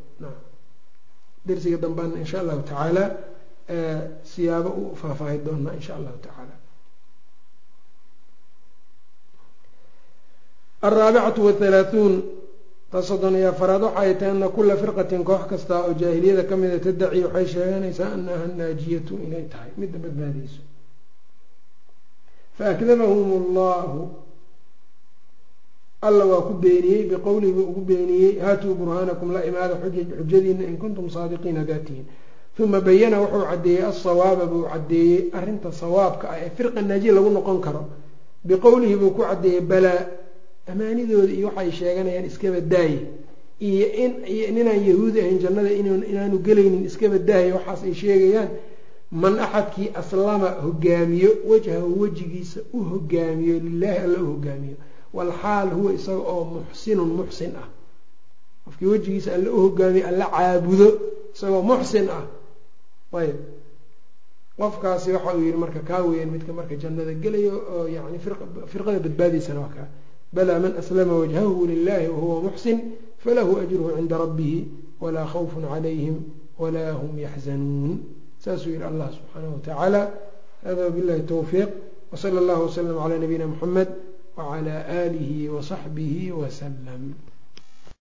darsiga dambaana insha allahu tacaala siyaabo u faahfaahi doonaa insha allahu tacaala. Alraabicatu wathalaathuun ta soddon iyo afaraad waxa ay tahay ana kula firqatin koox kasta oo jaahiliyada ka mida tadaci waxay sheeganaysaa anaha naajiyatu inay tahay midda badbaadayso faakdabahum allahu alla waa ku beeniyey biqowlihi buu ugu beeniyey haatuu burhaanakum la imaada xujadiina in kuntum saadiqiin hadaatihin uma bayana wuxuu caddeeyey alsawaaba buu caddeeyey arrinta sawaabka ah ee firqa naajiya lagu noqon karo. Biqowlihi buu ku caddeeyey balaa amaanidooda iyo waxay sheeganayaan iskaba daaye iyo in ninaan yahuudi ahayn jannada inaanu gelaynin iskaba daaye waxaas ay sheegayaan man axadkii aslama hogaamiyo wajhahu wejigiisa u hogaamiyo lilaahi alla u hogaamiyo walxaal huwa isaga oo muxsinun muxsin ah. Qofkii wejigiisa alla u hogaamiyo alla caabudo isagoo muxsin ah. Ayb. Qofkaasi waxa uu yihi marka kaa weyan midka marka jannada gelayo oo yani firqada badbaadiysana waa kaa. Balaa man aslama wajhahu lilahi wahuwa muxsin falahu ajruhu cinda rabbihi walaa khawfun calayhim walaa hum yaxzanuun. Saasuu yihi allah subxaanahu watacaala hada wabillahi towfiiq wsala allahu waslm calaa nabiyina muxamed wclى alihi wasaxbihi waslm